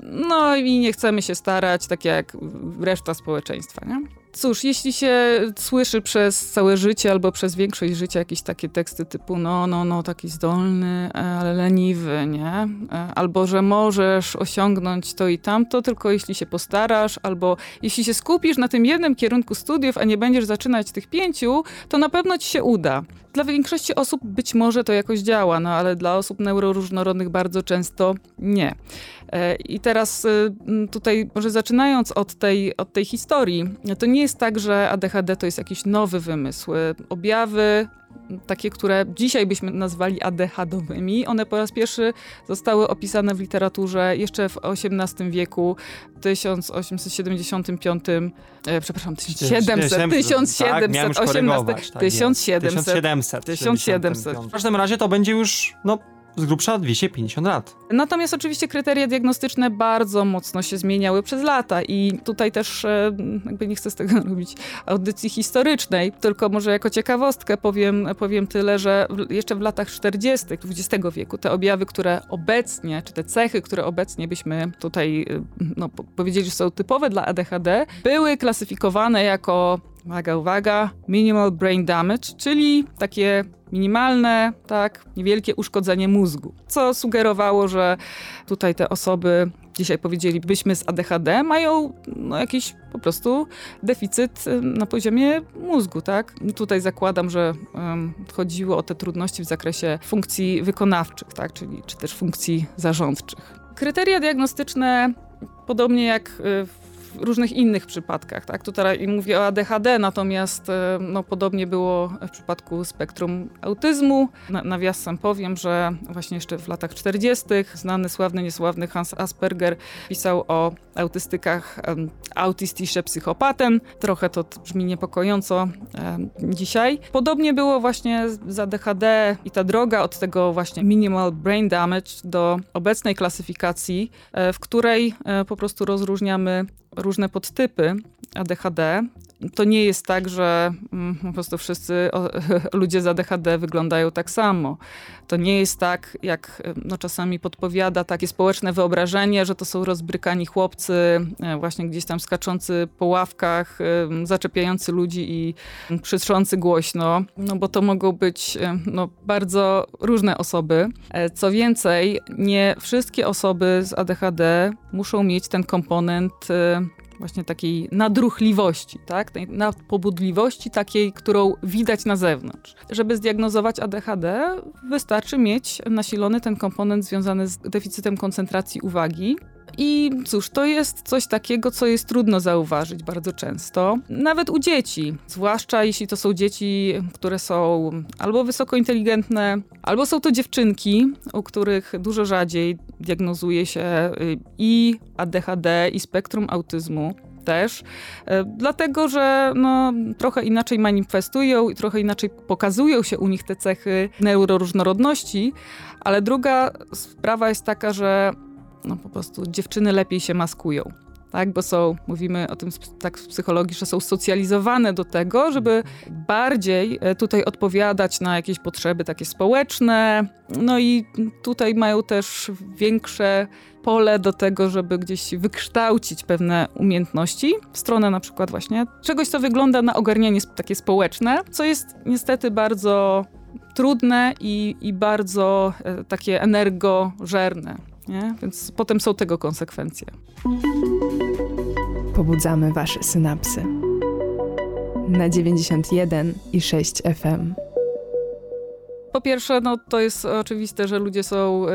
E: no i nie chcemy się starać, tak jak reszta społeczeństwa, nie? Cóż, jeśli się słyszy przez całe życie albo przez większość życia jakieś takie teksty typu no, no, no, taki zdolny, e, ale leniwy, nie? E, albo, że możesz osiągnąć to i tamto, tylko jeśli się postarasz, albo jeśli się skupisz na tym jednym kierunku studiów, a nie będziesz zaczynać tych pięciu, to na pewno ci się uda. Dla większości osób być może to jakoś działa, no ale dla osób neuroróżnorodnych bardzo często nie. E, I teraz y, tutaj może zaczynając od tej, od tej historii, to nie jest tak, że ADHD to jest jakiś nowy wymysł. Objawy takie, które dzisiaj byśmy nazwali ADHDowymi, one po raz pierwszy zostały opisane w literaturze jeszcze w XVIII wieku, 1875, e, przepraszam, 1700, 1700,
B: tak,
E: 18, 1700,
B: 1700, 1700. W każdym razie to będzie już, no z grubsza 250 lat.
E: Natomiast oczywiście kryteria diagnostyczne bardzo mocno się zmieniały przez lata i tutaj też e, jakby nie chcę z tego robić audycji historycznej, tylko może jako ciekawostkę powiem, powiem tyle, że jeszcze w latach 40. XX wieku te objawy, które obecnie, czy te cechy, które obecnie byśmy tutaj e, no, powiedzieli, że są typowe dla ADHD, były klasyfikowane jako uwaga, uwaga, minimal brain damage, czyli takie minimalne, tak, niewielkie uszkodzenie mózgu, co sugerowało, że tutaj te osoby, dzisiaj powiedzielibyśmy z ADHD, mają no, jakiś po prostu deficyt na poziomie mózgu, tak? Tutaj zakładam, że um, chodziło o te trudności w zakresie funkcji wykonawczych, tak, czyli czy też funkcji zarządczych. Kryteria diagnostyczne, podobnie jak y, w w różnych innych przypadkach. Tak? Tutaj mówię o ADHD, natomiast e, no, podobnie było w przypadku spektrum autyzmu. Na, nawiasem powiem, że właśnie jeszcze w latach 40. znany, sławny, niesławny Hans Asperger pisał o autystykach um, psychopatem. Trochę to brzmi niepokojąco um, dzisiaj. Podobnie było właśnie z ADHD i ta droga od tego właśnie minimal brain damage do obecnej klasyfikacji, e, w której e, po prostu rozróżniamy różne podtypy ADHD to nie jest tak, że mm, po prostu wszyscy o, ludzie z ADHD wyglądają tak samo. To nie jest tak, jak no, czasami podpowiada takie społeczne wyobrażenie, że to są rozbrykani chłopcy, e, właśnie gdzieś tam skaczący po ławkach, e, zaczepiający ludzi i krzyczący głośno, no bo to mogą być e, no, bardzo różne osoby. Co więcej, nie wszystkie osoby z ADHD muszą mieć ten komponent właśnie takiej nadruchliwości, tak? tej nadpobudliwości takiej, którą widać na zewnątrz. Żeby zdiagnozować ADHD, wystarczy mieć nasilony ten komponent związany z deficytem koncentracji uwagi, i cóż, to jest coś takiego, co jest trudno zauważyć bardzo często, nawet u dzieci, zwłaszcza jeśli to są dzieci, które są albo wysoko inteligentne, albo są to dziewczynki, u których dużo rzadziej diagnozuje się y, i ADHD, i spektrum autyzmu też, y, dlatego że no, trochę inaczej manifestują i trochę inaczej pokazują się u nich te cechy neuroróżnorodności, ale druga sprawa jest taka, że no po prostu dziewczyny lepiej się maskują. Tak, bo są, mówimy o tym tak w psychologii, że są socjalizowane do tego, żeby bardziej e, tutaj odpowiadać na jakieś potrzeby takie społeczne. No i tutaj mają też większe pole do tego, żeby gdzieś wykształcić pewne umiejętności w stronę na przykład właśnie czegoś, co wygląda na ogarnianie takie społeczne, co jest niestety bardzo trudne i, i bardzo e, takie energożerne. Nie? Więc potem są tego konsekwencje.
D: Pobudzamy wasze synapsy. Na 91 i 6 FM.
E: Po pierwsze, no, to jest oczywiste, że ludzie są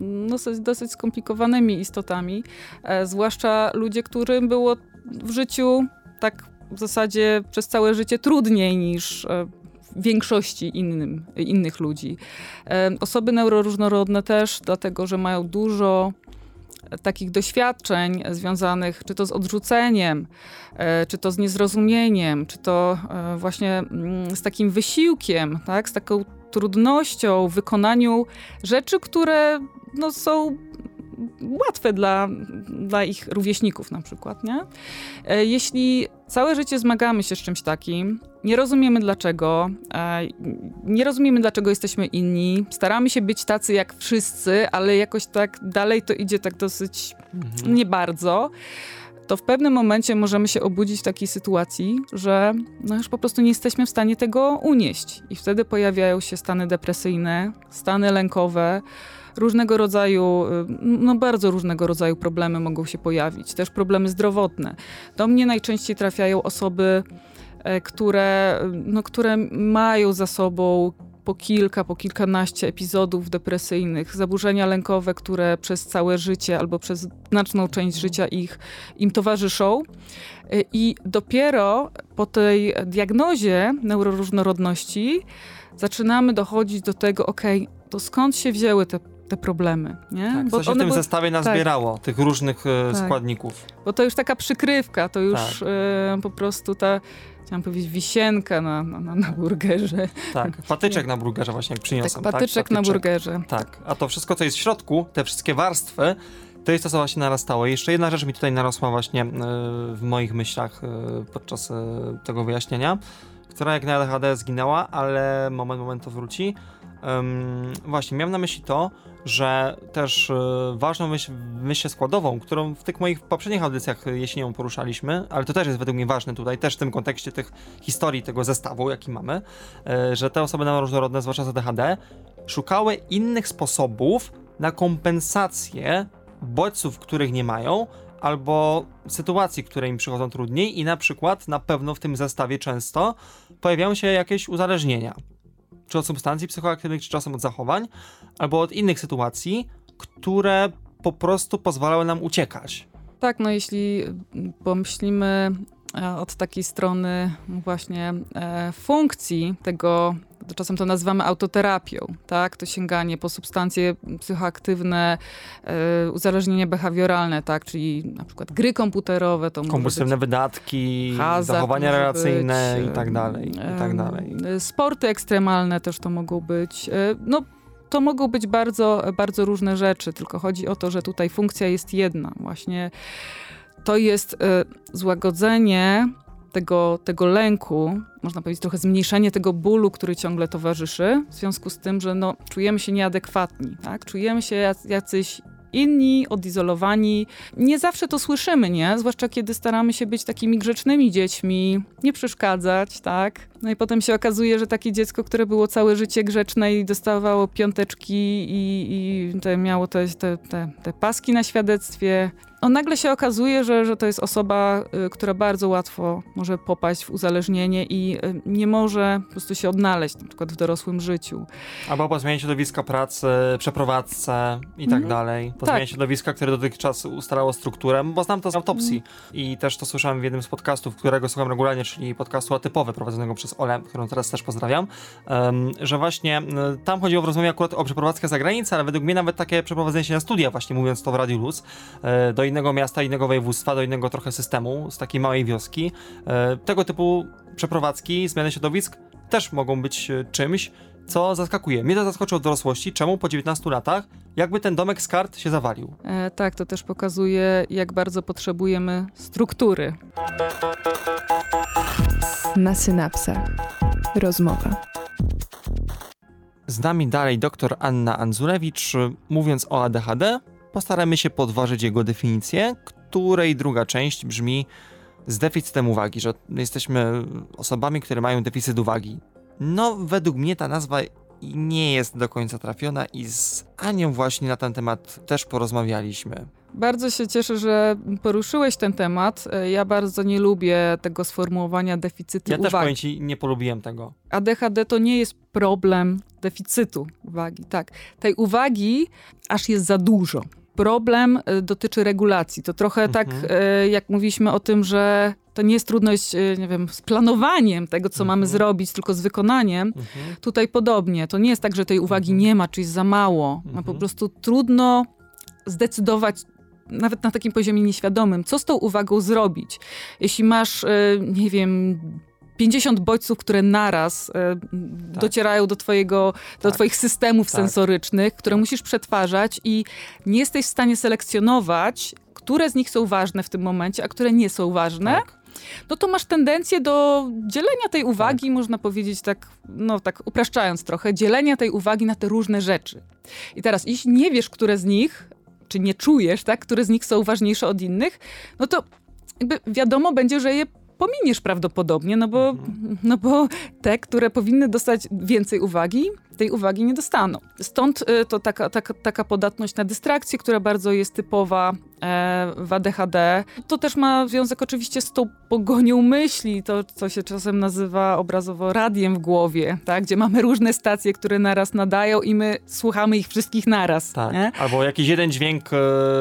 E: no, dosyć skomplikowanymi istotami, e, zwłaszcza ludzie, którym było w życiu tak w zasadzie przez całe życie trudniej niż e, większości innym, innych ludzi. Osoby neuroróżnorodne też, dlatego że mają dużo takich doświadczeń związanych czy to z odrzuceniem, e, czy to z niezrozumieniem, czy to e, właśnie mm, z takim wysiłkiem, tak, z taką trudnością w wykonaniu rzeczy, które no, są łatwe dla, dla ich rówieśników na przykład, nie? E, jeśli całe życie zmagamy się z czymś takim, nie rozumiemy dlaczego, e, nie rozumiemy dlaczego jesteśmy inni, staramy się być tacy jak wszyscy, ale jakoś tak dalej to idzie tak dosyć mhm. nie bardzo, to w pewnym momencie możemy się obudzić w takiej sytuacji, że no już po prostu nie jesteśmy w stanie tego unieść. I wtedy pojawiają się stany depresyjne, stany lękowe, różnego rodzaju, y, no bardzo różnego rodzaju problemy mogą się pojawić, też problemy zdrowotne. Do mnie najczęściej trafiają osoby, które, no, które mają za sobą po kilka, po kilkanaście epizodów depresyjnych, zaburzenia lękowe, które przez całe życie albo przez znaczną część życia ich im towarzyszą. E, I dopiero po tej diagnozie neuroróżnorodności zaczynamy dochodzić do tego, ok, to skąd się wzięły te te problemy. Nie?
B: Tak, Bo co się w tym zestawie nazbierało, tak. tych różnych e, tak. składników.
E: Bo to już taka przykrywka, to już tak. e, po prostu ta, chciałam powiedzieć, wisienka na, na, na burgerze.
B: Tak, patyczek na burgerze właśnie przyniosłem.
E: Tak, patyczek, patyczek na burgerze.
B: Tak, a to wszystko, co jest w środku, te wszystkie warstwy, to jest to, co właśnie narastało. I jeszcze jedna rzecz mi tutaj narosła właśnie e, w moich myślach e, podczas tego wyjaśnienia, która jak na ADHD zginęła, ale moment, moment to wróci. Um, właśnie, miałem na myśli to, że też y, ważną myśl, myśl składową, którą w tych moich poprzednich audycjach jesienią poruszaliśmy, ale to też jest według mnie ważne tutaj, też w tym kontekście tych historii, tego zestawu, jaki mamy, y, że te osoby różnorodne, zwłaszcza z ADHD, szukały innych sposobów na kompensację bodźców, których nie mają, albo sytuacji, które im przychodzą trudniej i na przykład na pewno w tym zestawie często pojawiają się jakieś uzależnienia czy od substancji psychoaktywnych, czy czasem od zachowań, albo od innych sytuacji, które po prostu pozwalały nam uciekać.
E: Tak, no jeśli pomyślimy e, od takiej strony właśnie e, funkcji tego czasem to nazywamy autoterapią, tak? To sięganie po substancje psychoaktywne, e, uzależnienie behawioralne, tak? Czyli na przykład gry komputerowe, to
B: Kompulsywne wydatki, zachowania relacyjne być, i tak dalej, i tak dalej.
E: Sporty ekstremalne też to mogą być. E, no, to mogą być bardzo, bardzo różne rzeczy, tylko chodzi o to, że tutaj funkcja jest jedna. Właśnie to jest e, złagodzenie tego, tego lęku, można powiedzieć trochę zmniejszenie tego bólu, który ciągle towarzyszy, w związku z tym, że no, czujemy się nieadekwatni, tak? czujemy się jacyś inni, odizolowani. Nie zawsze to słyszymy, nie? Zwłaszcza kiedy staramy się być takimi grzecznymi dziećmi, nie przeszkadzać, tak? No i potem się okazuje, że takie dziecko, które było całe życie grzeczne i dostawało piąteczki i, i te, miało te, te, te, te paski na świadectwie, on nagle się okazuje, że, że to jest osoba, y, która bardzo łatwo może popaść w uzależnienie i y, nie może po prostu się odnaleźć na przykład w dorosłym życiu.
B: Albo po zmianie środowiska pracy, przeprowadzce i tak mhm. dalej. Po tak. zmianie środowiska, które dotychczas ustalało strukturę, bo znam to z autopsji mhm. i też to słyszałem w jednym z podcastów, którego słucham regularnie, czyli podcastu atypowy prowadzonego przez Olę, którą teraz też pozdrawiam, że właśnie tam chodziło w rozmowie akurat o przeprowadzkę za granicę, ale według mnie nawet takie przeprowadzenie się na studia, właśnie mówiąc to w Radiu Luz, e, do innego miasta, innego województwa, do innego trochę systemu, z takiej małej wioski. E, tego typu przeprowadzki, zmiany środowisk też mogą być e, czymś, co zaskakuje. Mnie to zaskoczyło w dorosłości, czemu po 19 latach jakby ten domek z kart się zawalił.
E: E, tak, to też pokazuje, jak bardzo potrzebujemy struktury.
D: Na synapsach. Rozmowa.
B: Z nami dalej dr Anna Anzulewicz. Mówiąc o ADHD, postaramy się podważyć jego definicję, której druga część brzmi z deficytem uwagi, że jesteśmy osobami, które mają deficyt uwagi. No, według mnie ta nazwa nie jest do końca trafiona i z Anią właśnie na ten temat też porozmawialiśmy.
E: Bardzo się cieszę, że poruszyłeś ten temat. Ja bardzo nie lubię tego sformułowania deficytu
B: ja
E: uwagi.
B: Ja też powiem ci, nie polubiłem tego.
E: ADHD to nie jest problem deficytu uwagi, tak. Tej uwagi aż jest za dużo problem y, dotyczy regulacji. To trochę tak, mhm. tak, jak mówiliśmy o tym, że to nie jest trudność, y, nie wiem, z planowaniem tego, co mhm. mamy zrobić, tylko z wykonaniem. Mhm. Tutaj podobnie. To nie jest tak, że tej uwagi mhm. nie ma, czy jest za mało. No, po prostu trudno zdecydować, nawet na takim poziomie nieświadomym, co z tą uwagą zrobić. Jeśli masz, nie wiem, 50 bodźców, które naraz e, tak. docierają do, twojego, do tak. twoich systemów tak. sensorycznych, które musisz przetwarzać i nie jesteś w stanie selekcjonować, które z nich są ważne w tym momencie, a które nie są ważne tak. no to masz tendencję do dzielenia tej uwagi, tak. można powiedzieć tak, no tak upraszczając trochę, dzielenia tej uwagi na te różne rzeczy. I teraz, jeśli nie wiesz, które z nich, czy nie czujesz, tak, które z nich są ważniejsze od innych, no to jakby wiadomo będzie, że je pominiesz prawdopodobnie, no bo, mhm. no bo te, które powinny dostać więcej uwagi, tej uwagi nie dostaną. Stąd y, to taka, taka, taka podatność na dystrakcję, która bardzo jest typowa e, w ADHD. To też ma związek oczywiście z tą pogonią myśli, to co się czasem nazywa obrazowo radiem w głowie, tak? gdzie mamy różne stacje, które naraz nadają i my słuchamy ich wszystkich naraz.
B: Tak. Nie? Albo jakiś jeden dźwięk e,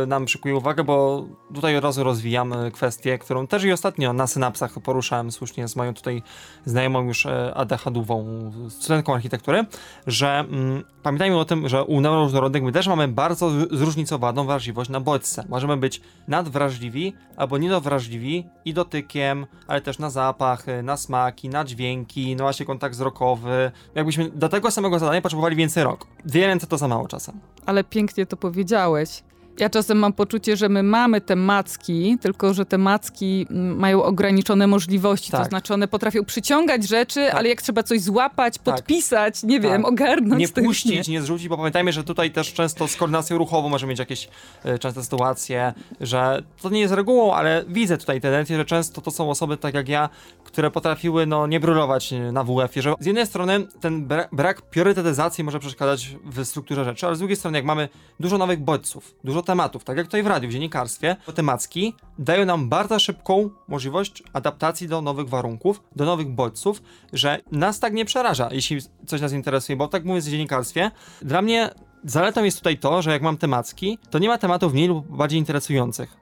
B: nam przykuje uwagę, bo tutaj od razu rozwijamy kwestię, którą też i ostatnio na synapsach poruszałem słusznie z moją tutaj znajomą już e, ADHD-ową studentką architektury, że mm, pamiętajmy o tym, że u neuroróżnorodnych my też mamy bardzo zróżnicowaną wrażliwość na bodźce. Możemy być nadwrażliwi albo niedowrażliwi i dotykiem, ale też na zapachy, na smaki, na dźwięki, no właśnie kontakt wzrokowy. Jakbyśmy do tego samego zadania potrzebowali więcej rok. Dwie ręce to za mało czasem.
E: Ale pięknie to powiedziałeś. Ja czasem mam poczucie, że my mamy te macki, tylko że te macki mm, mają ograniczone możliwości. Tak. To znaczy one potrafią przyciągać rzeczy, tak. ale jak trzeba coś złapać, tak. podpisać, nie wiem, tak. ogarnąć.
B: Nie puścić, nie. nie zrzucić, bo pamiętajmy, że tutaj też często z koordynacją ruchową może mieć jakieś y, częste sytuacje, że to nie jest regułą, ale widzę tutaj tendencję, że często to są osoby tak jak ja, które potrafiły no, nie brylować na WF-ie, że z jednej strony ten brak, brak priorytetyzacji może przeszkadzać w strukturze rzeczy, ale z drugiej strony jak mamy dużo nowych bodźców, dużo tematów, tak jak tutaj w radiu, w dziennikarstwie, temacki dają nam bardzo szybką możliwość adaptacji do nowych warunków, do nowych bodźców, że nas tak nie przeraża, jeśli coś nas interesuje, bo tak mówiąc w dziennikarstwie, dla mnie zaletą jest tutaj to, że jak mam temacki, to nie ma tematów mniej lub bardziej interesujących.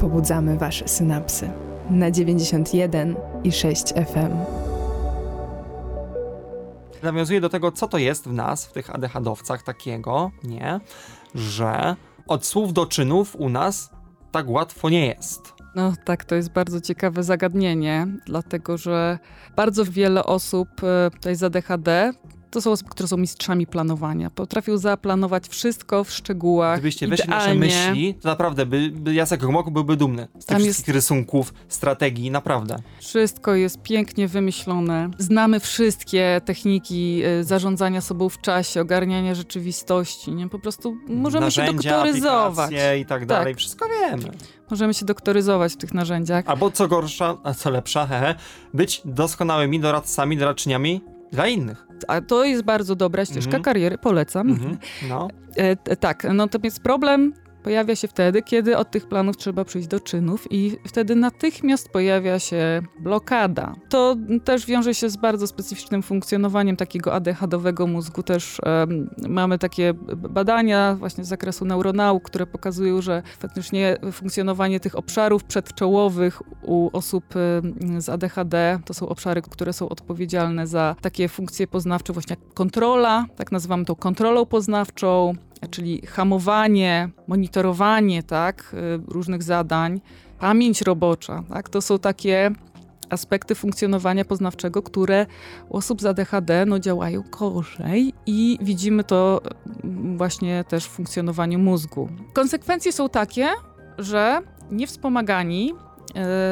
D: Pobudzamy wasze synapsy na 91 i 6 FM.
B: Nawiązuje do tego, co to jest w nas, w tych ADHD-owcach takiego, nie? Że od słów do czynów u nas tak łatwo nie jest.
E: No tak, to jest bardzo ciekawe zagadnienie, dlatego że bardzo wiele osób e, tutaj z ADHD to są osoby, które są mistrzami planowania. Potrafią zaplanować wszystko w szczegółach.
B: Gdybyście weszli nasze myśli, to naprawdę by, by Jacek Gmok byłby dumny z tych
E: Tam
B: wszystkich rysunków, strategii, naprawdę.
E: Wszystko jest pięknie wymyślone. Znamy wszystkie techniki e, zarządzania sobą w czasie, ogarniania rzeczywistości. Nie? Po prostu możemy się
B: Narzędzia,
E: doktoryzować.
B: aplikacje i tak dalej, wszystko wiemy.
E: Możemy się doktoryzować w tych narzędziach.
B: Albo co gorsza, a co lepsza, hehe, być doskonałymi doradcami, doradczyniami dla innych.
E: A to jest bardzo dobra ścieżka
B: Mhm.
E: kariery, polecam.
B: Mhm. No.
E: E, tak, natomiast problem pojawia się wtedy, kiedy od tych planów trzeba przyjść do czynów i wtedy natychmiast pojawia się blokada. To też wiąże się z bardzo specyficznym funkcjonowaniem takiego ADHD-owego mózgu. Też em, mamy takie badania właśnie z zakresu neuronauk, które pokazują, że faktycznie funkcjonowanie tych obszarów przedczołowych u osób z ADHD to są obszary, które są odpowiedzialne za takie funkcje poznawcze, właśnie jak kontrola, tak nazywamy tą kontrolą poznawczą, czyli hamowanie, monitorowanie tak, y, różnych zadań, pamięć robocza. Tak, to są takie aspekty funkcjonowania poznawczego, które u osób z ADHD no, działają gorzej i widzimy to mm, właśnie też w funkcjonowaniu mózgu. Konsekwencje są takie, że niewspomagani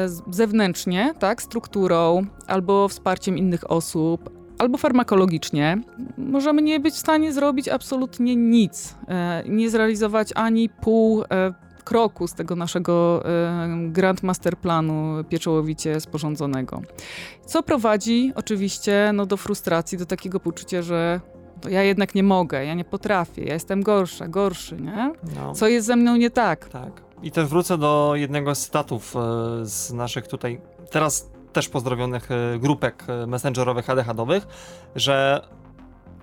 E: z- zewnętrznie, tak, strukturą albo wsparciem innych osób, albo farmakologicznie, możemy nie być w stanie zrobić absolutnie nic, e, nie zrealizować ani pół e, kroku z tego naszego e, Grand Master Planu pieczołowicie sporządzonego. Co prowadzi oczywiście no, do frustracji, do takiego poczucia, że to ja jednak nie mogę, ja nie potrafię, ja jestem gorsza, gorszy, nie?
B: no.
E: Co jest ze mną nie tak?
B: Tak. I też wrócę do jednego z cytatów e, z naszych tutaj, teraz też pozdrowionych e, grupek e, messengerowych ADHD-owych, że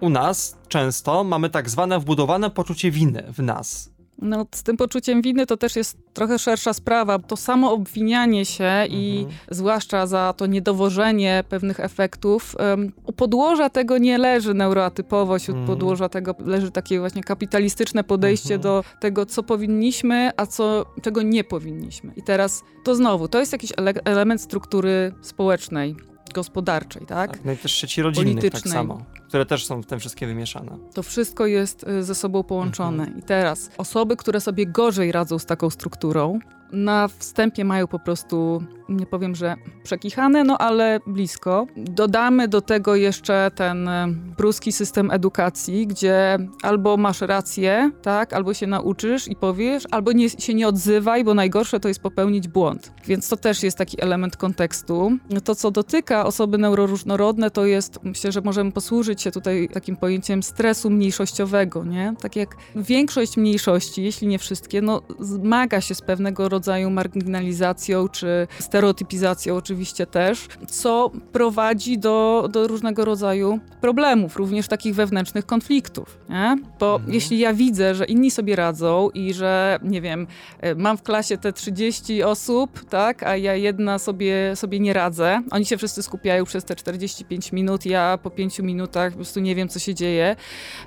B: u nas często mamy tak zwane wbudowane poczucie winy w nas.
E: No, z tym poczuciem winy to też jest trochę szersza sprawa. To samo obwinianie się i
B: Mhm.
E: zwłaszcza za to niedowożenie pewnych efektów, um, u podłoża tego nie leży neuroatypowość, u
B: Mhm.
E: podłoża tego leży takie właśnie kapitalistyczne podejście
B: Mhm.
E: do tego, co powinniśmy, a co, czego nie powinniśmy. I teraz to znowu, to jest jakiś ele- element struktury społecznej, gospodarczej, tak?
B: Tak? No i też sieci rodzinnych tak
E: Politycznej.
B: samo, które też są w tym wszystkie wymieszane.
E: To wszystko jest y, ze sobą połączone.
B: Mhm.
E: I teraz osoby, które sobie gorzej radzą z taką strukturą, na wstępie mają po prostu, nie powiem, że przekichane, no ale blisko. Dodamy do tego jeszcze ten pruski system edukacji, gdzie albo masz rację, tak, albo się nauczysz i powiesz, albo nie, się nie odzywaj, bo najgorsze to jest popełnić błąd. Więc to też jest taki element kontekstu. To, co dotyka osoby neuroróżnorodne, to jest, myślę, że możemy posłużyć się tutaj takim pojęciem stresu mniejszościowego, nie? Tak jak większość mniejszości, jeśli nie wszystkie, no zmaga się z pewnego rodzaju marginalizacją czy stereotypizacją oczywiście też, co prowadzi do, do różnego rodzaju problemów, również takich wewnętrznych konfliktów, nie? Bo
B: Mhm.
E: jeśli ja widzę, że inni sobie radzą i że, nie wiem, e, mam w klasie te 30 osób, tak, a ja jedna sobie, sobie nie radzę, oni się wszyscy skupiają przez te 45 minut, ja po 5 minutach po prostu nie wiem, co się dzieje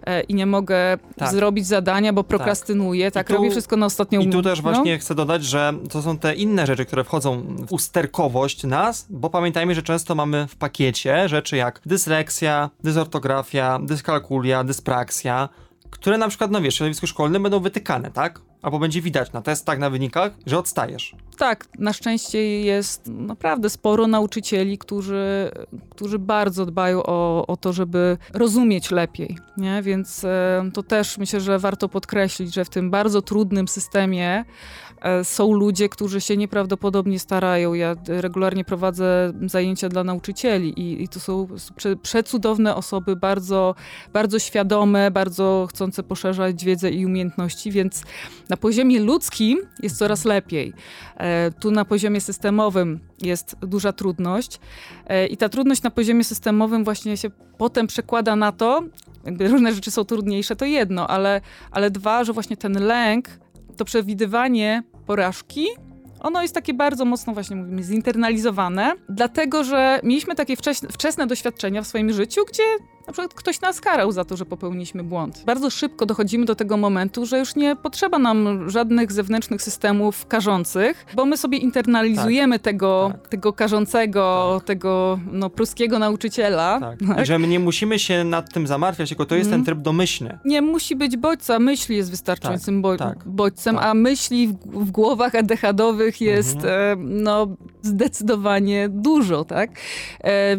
E: e, i nie mogę
B: Tak.
E: zrobić zadania, bo prokrastynuję, tak,
B: tu-
E: robię wszystko na ostatnią
B: I tu też
E: no.
B: właśnie chcę dodać, że to są te inne rzeczy, które wchodzą w usterkowość nas, bo pamiętajmy, że często mamy w pakiecie rzeczy jak dysleksja, dysortografia, dyskalkulia, dyspraksja, które na przykład, no wiesz, w środowisku szkolnym będą wytykane, tak? Albo będzie widać na testach, na wynikach, że odstajesz.
E: Tak, na szczęście jest naprawdę sporo nauczycieli, którzy, którzy bardzo dbają o, o to, żeby rozumieć lepiej. Nie? Więc e, to też myślę, że warto podkreślić, że w tym bardzo trudnym systemie e, są ludzie, którzy się nieprawdopodobnie starają. Ja regularnie prowadzę zajęcia dla nauczycieli i, i to są prze, przecudowne osoby, bardzo, bardzo świadome, bardzo chcące poszerzać wiedzę i umiejętności, więc na poziomie ludzkim jest coraz lepiej. E, Tu na poziomie systemowym jest duża trudność e, i ta trudność na poziomie systemowym właśnie się potem przekłada na to, różne rzeczy są trudniejsze, to jedno, ale, ale dwa, że właśnie ten lęk, to przewidywanie porażki, ono jest takie bardzo mocno właśnie mówimy zinternalizowane, dlatego że mieliśmy takie wczesne doświadczenia w swoim życiu, gdzie na przykład ktoś nas karał za to, że popełniliśmy błąd. Bardzo szybko dochodzimy do tego momentu, że już nie potrzeba nam żadnych zewnętrznych systemów karzących, bo my sobie internalizujemy tego,
B: tak.
E: tego karzącego, tego no, pruskiego nauczyciela.
B: Tak.
E: tak?
B: I że my nie musimy się nad tym zamartwiać, tylko to jest
E: Mhm.
B: ten tryb domyślny.
E: Nie musi być bodźca, myśl jest wystarczającym bo-
B: tak,
E: bodźcem,
B: tak.
E: a myśli w, w głowach ADHD-owych jest
B: Mhm.
E: e, no, zdecydowanie dużo, tak? E,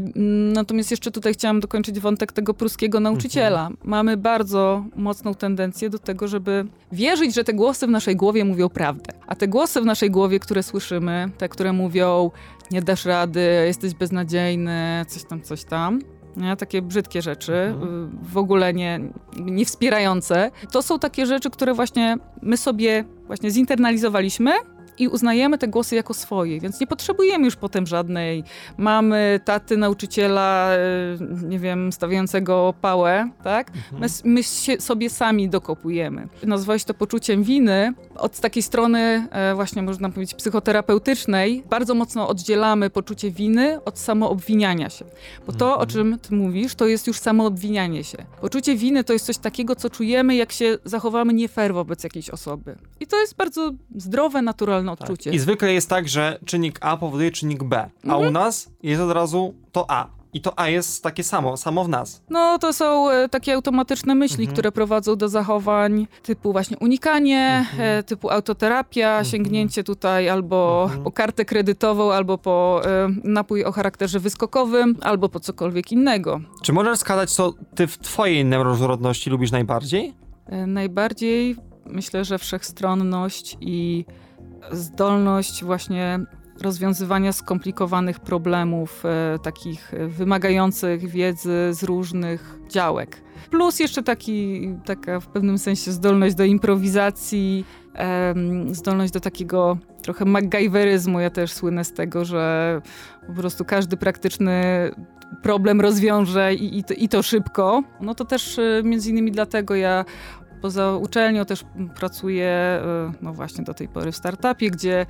E: natomiast jeszcze tutaj chciałam dokończyć wątek tego pruskiego nauczyciela.
B: Mhm.
E: Mamy bardzo mocną tendencję do tego, żeby wierzyć, że te głosy w naszej głowie mówią prawdę. A te głosy w naszej głowie, które słyszymy, te, które mówią nie dasz rady, jesteś beznadziejny, coś tam, coś tam, nie? takie brzydkie rzeczy,
B: Mhm.
E: y, w ogóle nie, nie wspierające. To są takie rzeczy, które właśnie my sobie właśnie zinternalizowaliśmy i uznajemy te głosy jako swoje, więc nie potrzebujemy już potem żadnej mamy, taty, nauczyciela, y, nie wiem, stawiającego pałę, tak? My, s- my się sobie sami dokopujemy. Nazwałeś to poczuciem winy. Od takiej strony e, właśnie można powiedzieć psychoterapeutycznej bardzo mocno oddzielamy poczucie winy od samoobwiniania się. Bo to, o czym ty mówisz, to jest już samoobwinianie się. Poczucie winy to jest coś takiego, co czujemy, jak się zachowamy nie fair wobec jakiejś osoby. I to jest bardzo zdrowe, naturalne
B: Tak.
E: odczucie.
B: I zwykle jest tak, że czynnik A powoduje czynnik B, a
E: Mhm.
B: u nas jest od razu to A. I to A jest takie samo, samo w nas.
E: No, to są e, takie automatyczne myśli,
B: Mhm.
E: które prowadzą do zachowań typu właśnie unikanie, e, typu autoterapia, sięgnięcie tutaj albo
B: Mhm.
E: po kartę kredytową, albo po e, napój o charakterze wyskokowym, albo po cokolwiek innego.
B: Czy możesz wskazać, co ty w twojej neuroróżnorodności lubisz najbardziej?
E: E, Najbardziej myślę, że wszechstronność i zdolność właśnie rozwiązywania skomplikowanych problemów, e, takich e, wymagających wiedzy z różnych działek. Plus jeszcze taki, taka w pewnym sensie zdolność do improwizacji, em, zdolność do takiego trochę MacGyveryzmu. Ja też słynę z tego, że po prostu każdy praktyczny problem rozwiąże i, i, to, i to szybko. No to też e, między innymi dlatego ja poza uczelnią też pracuję, e, no właśnie do tej pory w startupie, gdzie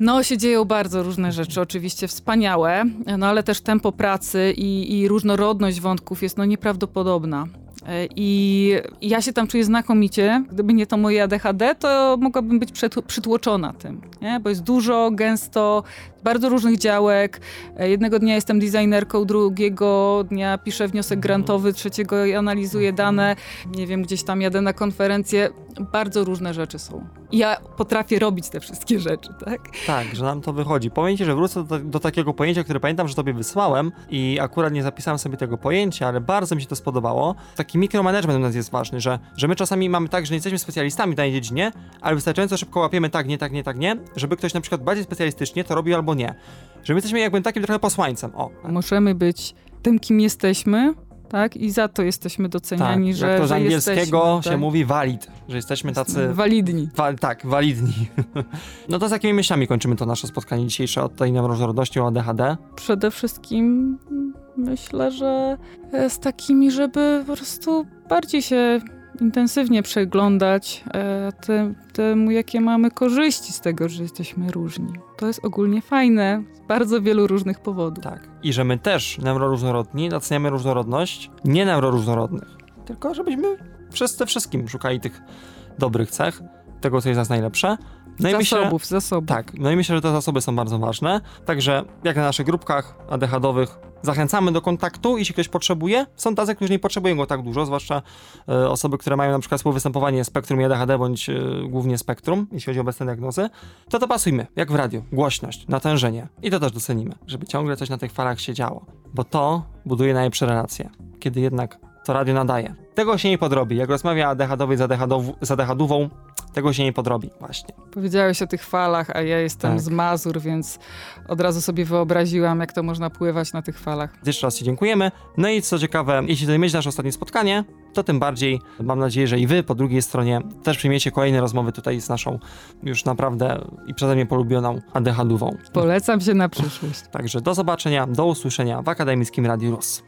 E: no, się dzieją bardzo różne rzeczy, oczywiście wspaniałe, no ale też tempo pracy i, i różnorodność wątków jest no nieprawdopodobna. E, I ja się tam czuję znakomicie. Gdyby nie to moje ADHD, to mogłabym być przytł- przytłoczona tym, nie? bo jest dużo, gęsto, bardzo różnych działek. E, Jednego dnia jestem designerką, drugiego dnia piszę wniosek grantowy, trzeciego analizuję dane, nie wiem, gdzieś tam jadę na konferencję. Bardzo różne rzeczy są. Ja potrafię robić te wszystkie rzeczy, tak?
B: Tak, że nam to wychodzi. Powiem ci, że wrócę do, do takiego pojęcia, które pamiętam, że tobie wysłałem i akurat nie zapisałem sobie tego pojęcia, ale bardzo mi się to spodobało. Taki mikromanagement u nas jest ważny, że, że my czasami mamy tak, że nie jesteśmy specjalistami w danej dziedzinie, ale wystarczająco szybko łapiemy tak, nie, tak, nie, tak, nie, żeby ktoś na przykład bardziej specjalistycznie to robił albo nie. Że my jesteśmy jakby takim trochę posłańcem. O,
E: Możemy być tym, kim jesteśmy, tak? I za to jesteśmy
B: tak,
E: doceniani, że,
B: jak to z
E: że
B: angielskiego
E: jesteśmy,
B: się
E: tak?
B: mówi valid, że jesteśmy tacy...
E: Walidni.
B: Wa- tak, walidni. no to z jakimi myślami kończymy to nasze spotkanie dzisiejsze od tej neuroróżnorodności o ADHD?
E: Przede wszystkim myślę, że z takimi, żeby po prostu bardziej się intensywnie przeglądać e, te, temu, jakie mamy korzyści z tego, że jesteśmy różni. To jest ogólnie fajne z bardzo wielu różnych powodów.
B: Tak. I że my też, neuroróżnorodni, doceniamy różnorodność nie neuroróżnorodnych. Tylko żebyśmy wszyscy wszystkim szukali tych dobrych cech, tego, co jest nas najlepsze. No i myślę,
E: zasobów, zasobów.
B: tak, no i myślę, że te zasoby są bardzo ważne. Także jak na naszych grupkach ADHD-owych zachęcamy do kontaktu, jeśli ktoś potrzebuje. Są tacy, którzy nie potrzebują go tak dużo, zwłaszcza e, osoby, które mają na przykład współwystępowanie spektrum i ADHD, bądź e, głównie spektrum, jeśli chodzi o obecne diagnozy. To to pasujmy, jak w radiu. Głośność, natężenie. I to też docenimy, żeby ciągle coś na tych falach się działo. Bo to buduje najlepsze relacje. Kiedy jednak to radio nadaje. Tego się nie podrobi. Jak rozmawia ADHD-owy z ADHD-ową, tego się nie podrobi. Właśnie.
E: Powiedziałeś o tych falach, a ja jestem
B: Tak.
E: z Mazur, więc od razu sobie wyobraziłam, jak to można pływać na tych falach.
B: Jeszcze raz Ci dziękujemy. No i co ciekawe, jeśli to nasze ostatnie spotkanie, to tym bardziej mam nadzieję, że i Wy po drugiej stronie też przyjmiecie kolejne rozmowy tutaj z naszą już naprawdę i przeze mnie polubioną ADHD-ową.
E: Polecam się na przyszłość.
B: Także do zobaczenia, do usłyszenia w Akademickim Radiu ROS.